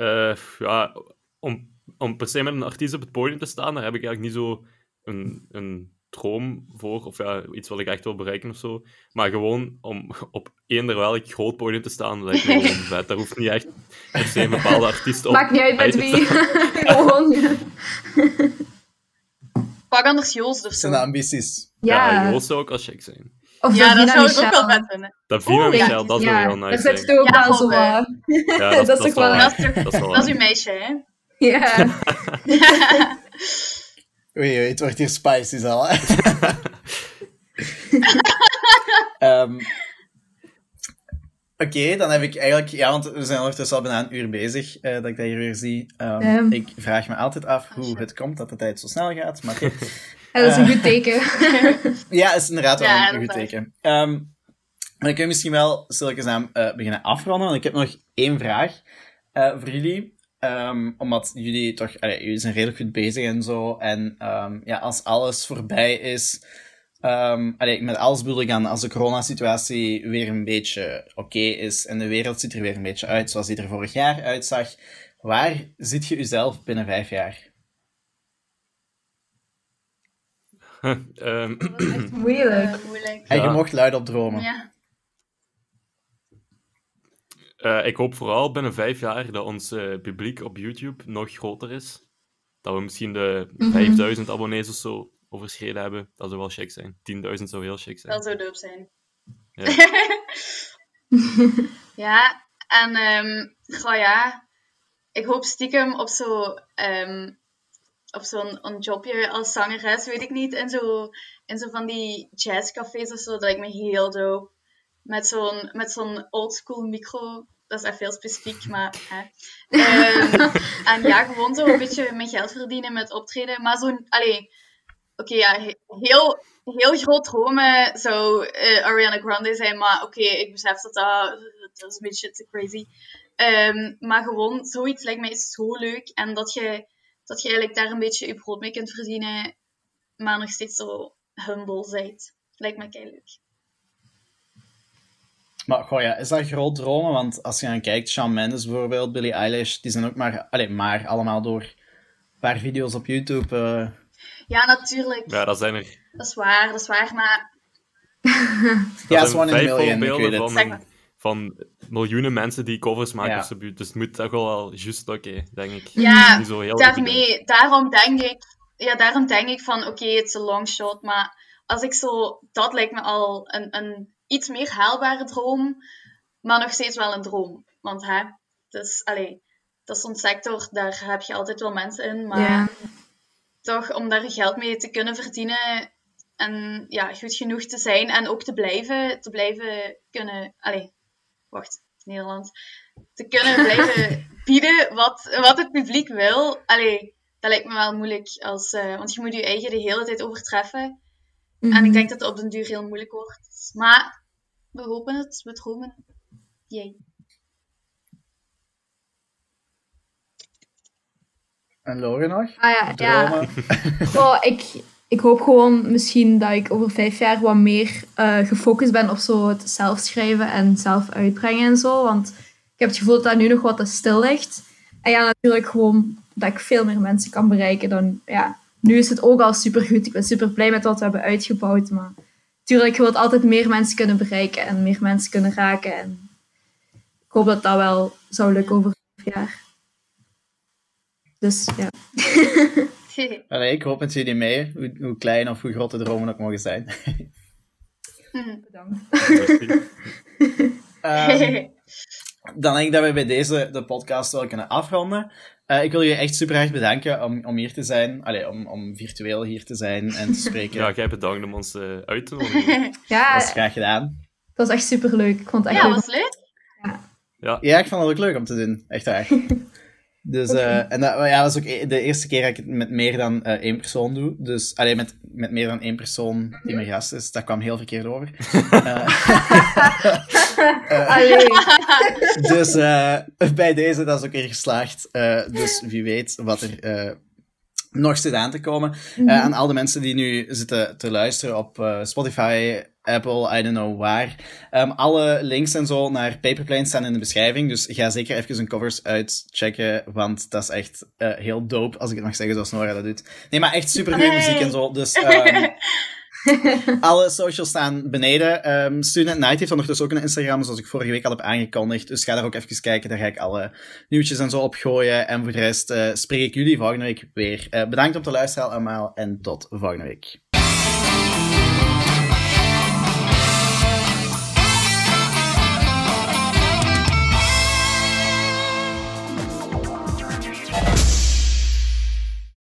Eh, ja, om, om per se met een artiest op het podium te staan, daar heb ik eigenlijk niet zo een, een droom voor, of ja, iets wat ik echt wil bereiken of zo. Maar gewoon om op eender welk groot podium te staan, lijkt me *laughs* gewoon vet. Daar hoeft niet echt per se een bepaalde artiest op. Maakt niet uit met wie. *laughs* Gewoon. Pak anders Joost of Zijn ambities? Ja, Ja. Joost zou ook al chic zijn. Of Ja, dat zou ik ook wel Michel. vet vinden. Davina Oh, ja. Michel, dat zou ja, heel nice zijn. zit je ook *laughs* wel zo... Ja, dat is wel-. Dat is, toch- Dat is wel dat is uw meisje, hè? Ja. *laughs* Oei, oei, het wordt hier spicy al, hè? *laughs* Ehm, Oké, dan heb ik eigenlijk... Ja, want we zijn ondertussen al bijna een uur bezig, eh, dat ik dat hier weer zie. Ehm, Ehm. Ik vraag me altijd af hoe het komt dat de tijd zo snel gaat, maar. Ja, dat is een goed teken. *laughs* Ja, is inderdaad wel Ja, een dat goed teken. Maar dan kun je misschien wel stilletjes aan eh, beginnen afronden, want ik heb nog één vraag eh, voor jullie. Ehm, omdat jullie toch, allee, jullie zijn redelijk goed bezig en zo. En ehm, ja, als alles voorbij is, allee, met alles bedoel ik aan als de coronasituatie weer een beetje oké is en de wereld ziet er weer een beetje uit zoals die er vorig jaar uitzag, waar zit je jezelf binnen vijf jaar? *laughs* Ehm, *clears throat* Moeilijk. Moeilijk. En je mocht luid op dromen. Ja. eh, ik hoop vooral binnen vijf jaar dat ons eh, publiek op YouTube nog groter is. Dat we misschien de Mhm. 5000 abonnees of zo overschreden hebben. Dat zou wel chic zijn. 10.000 zou heel chic zijn. Dat zou dope zijn. Ja. *laughs* ja, en ehm goh, ja, ik hoop stiekem op zo ehm, op zo'n jobje als zangeres, weet ik niet, in zo, in zo van die jazzcafés of zo, dat lijkt me heel dope. Met zo'n met zo'n oldschool micro, dat is echt veel specifiek, maar hè. *laughs* Ehm, en ja, gewoon zo een beetje mijn geld verdienen met optreden, maar zo'n, allee, oké, ja, he- heel, heel groot dromen zou eh, Ariana Grande zijn, maar oké, ik besef dat dat, dat is een beetje te crazy. Ehm, maar gewoon, zoiets lijkt mij zo leuk. En dat je, dat je eigenlijk daar een beetje je brood mee kunt verdienen, maar nog steeds zo humble bent. Lijkt me kei leuk. Maar goh, ja, is dat groot dromen? Want als je aan kijkt, Shawn Mendes bijvoorbeeld, Billie Eilish, die zijn ook maar, allee, maar allemaal door een paar video's op YouTube. eh, Ja, natuurlijk. Ja, dat zijn er, Dat is waar, dat is waar. Maar *laughs* dat ja, zijn Swan in Million, ik voorbeelden weet het. van, Zeg maar. Van miljoenen mensen die covers maken Ja. op. Dus het moet toch wel wel juist lukken, denk ik. ja, zo daarmee, daarom denk ik, ja, daarom denk ik van, oké, het is een long shot, maar als ik zo, dat lijkt me al een, een iets meer haalbare droom, maar nog steeds wel een droom. Want hè, dus, allee, dat is zo'n sector, daar heb je altijd wel mensen in, maar Ja. toch om daar geld mee te kunnen verdienen en ja, goed genoeg te zijn en ook te blijven, te blijven kunnen, allee, wacht, Nederland, te kunnen blijven *laughs* bieden wat, wat het publiek wil. Allee, dat lijkt me wel moeilijk, als, eh, want je moet je eigen de hele tijd overtreffen. En Mhm. ik denk dat het op den duur heel moeilijk wordt. Maar we hopen het, we dromen. Jee. En Lore nog? Ah ja, ja. Goh, ik, ik hoop gewoon misschien dat ik over vijf jaar wat meer eh, gefocust ben op zo het zelf schrijven en zelf uitbrengen en zo. Want ik heb het gevoel dat dat nu nog wat stil ligt. En ja, natuurlijk gewoon dat ik veel meer mensen kan bereiken dan... Ja, nu is het ook al supergoed. Ik ben super blij met wat we hebben uitgebouwd. Maar natuurlijk, je wilt altijd meer mensen kunnen bereiken en meer mensen kunnen raken. En ik hoop dat dat wel zou lukken over vijf jaar. Dus ja. *laughs* *laughs* Allee, ik hoop met jullie mee, hoe, hoe klein of hoe groot de dromen ook mogen zijn. Bedankt. *laughs* Ehm, *laughs* dan denk ik dat we bij deze de podcast wel kunnen afronden. Eh, ik wil je echt super erg bedanken om, om hier te zijn. Allee, om, om virtueel hier te zijn en te spreken. Ja, jij bedankt om ons eh, uit te nodigen. Ja, Dat is graag gedaan. Dat was echt super leuk. Ik vond het echt ja, leuk. was leuk. Ja, Ja, ik vond het ook leuk om te doen. Echt waar. Dus, Oké. eh, en dat, ja, dat is ook e- de eerste keer dat ik het met meer dan eh, één persoon doe. Dus, alleen met, met meer dan één persoon die mijn gast is. Dat kwam heel verkeerd over. *laughs* *laughs* Eh, Allee. dus eh, bij deze, dat is ook weer geslaagd. Eh, dus wie weet wat er eh, nog zit aan te komen. Eh, aan al de mensen die nu zitten te luisteren op eh, Spotify, Apple, I don't know waar. Ehm, alle links en zo naar Paperplane staan in de beschrijving. Dus ga zeker even hun covers uitchecken, want dat is echt eh, heel dope, als ik het mag zeggen zoals Nora dat doet. Nee, maar echt super goede muziek en zo. Dus ehm, *laughs* alle socials staan beneden. Ehm Student Night heeft ondertussen ook een Instagram, zoals ik vorige week al heb aangekondigd. Dus ga daar ook even kijken. Daar ga ik alle nieuwtjes en zo op gooien. En voor de rest eh, spreek ik jullie volgende week weer. Eh, bedankt om te luisteren allemaal en tot volgende week.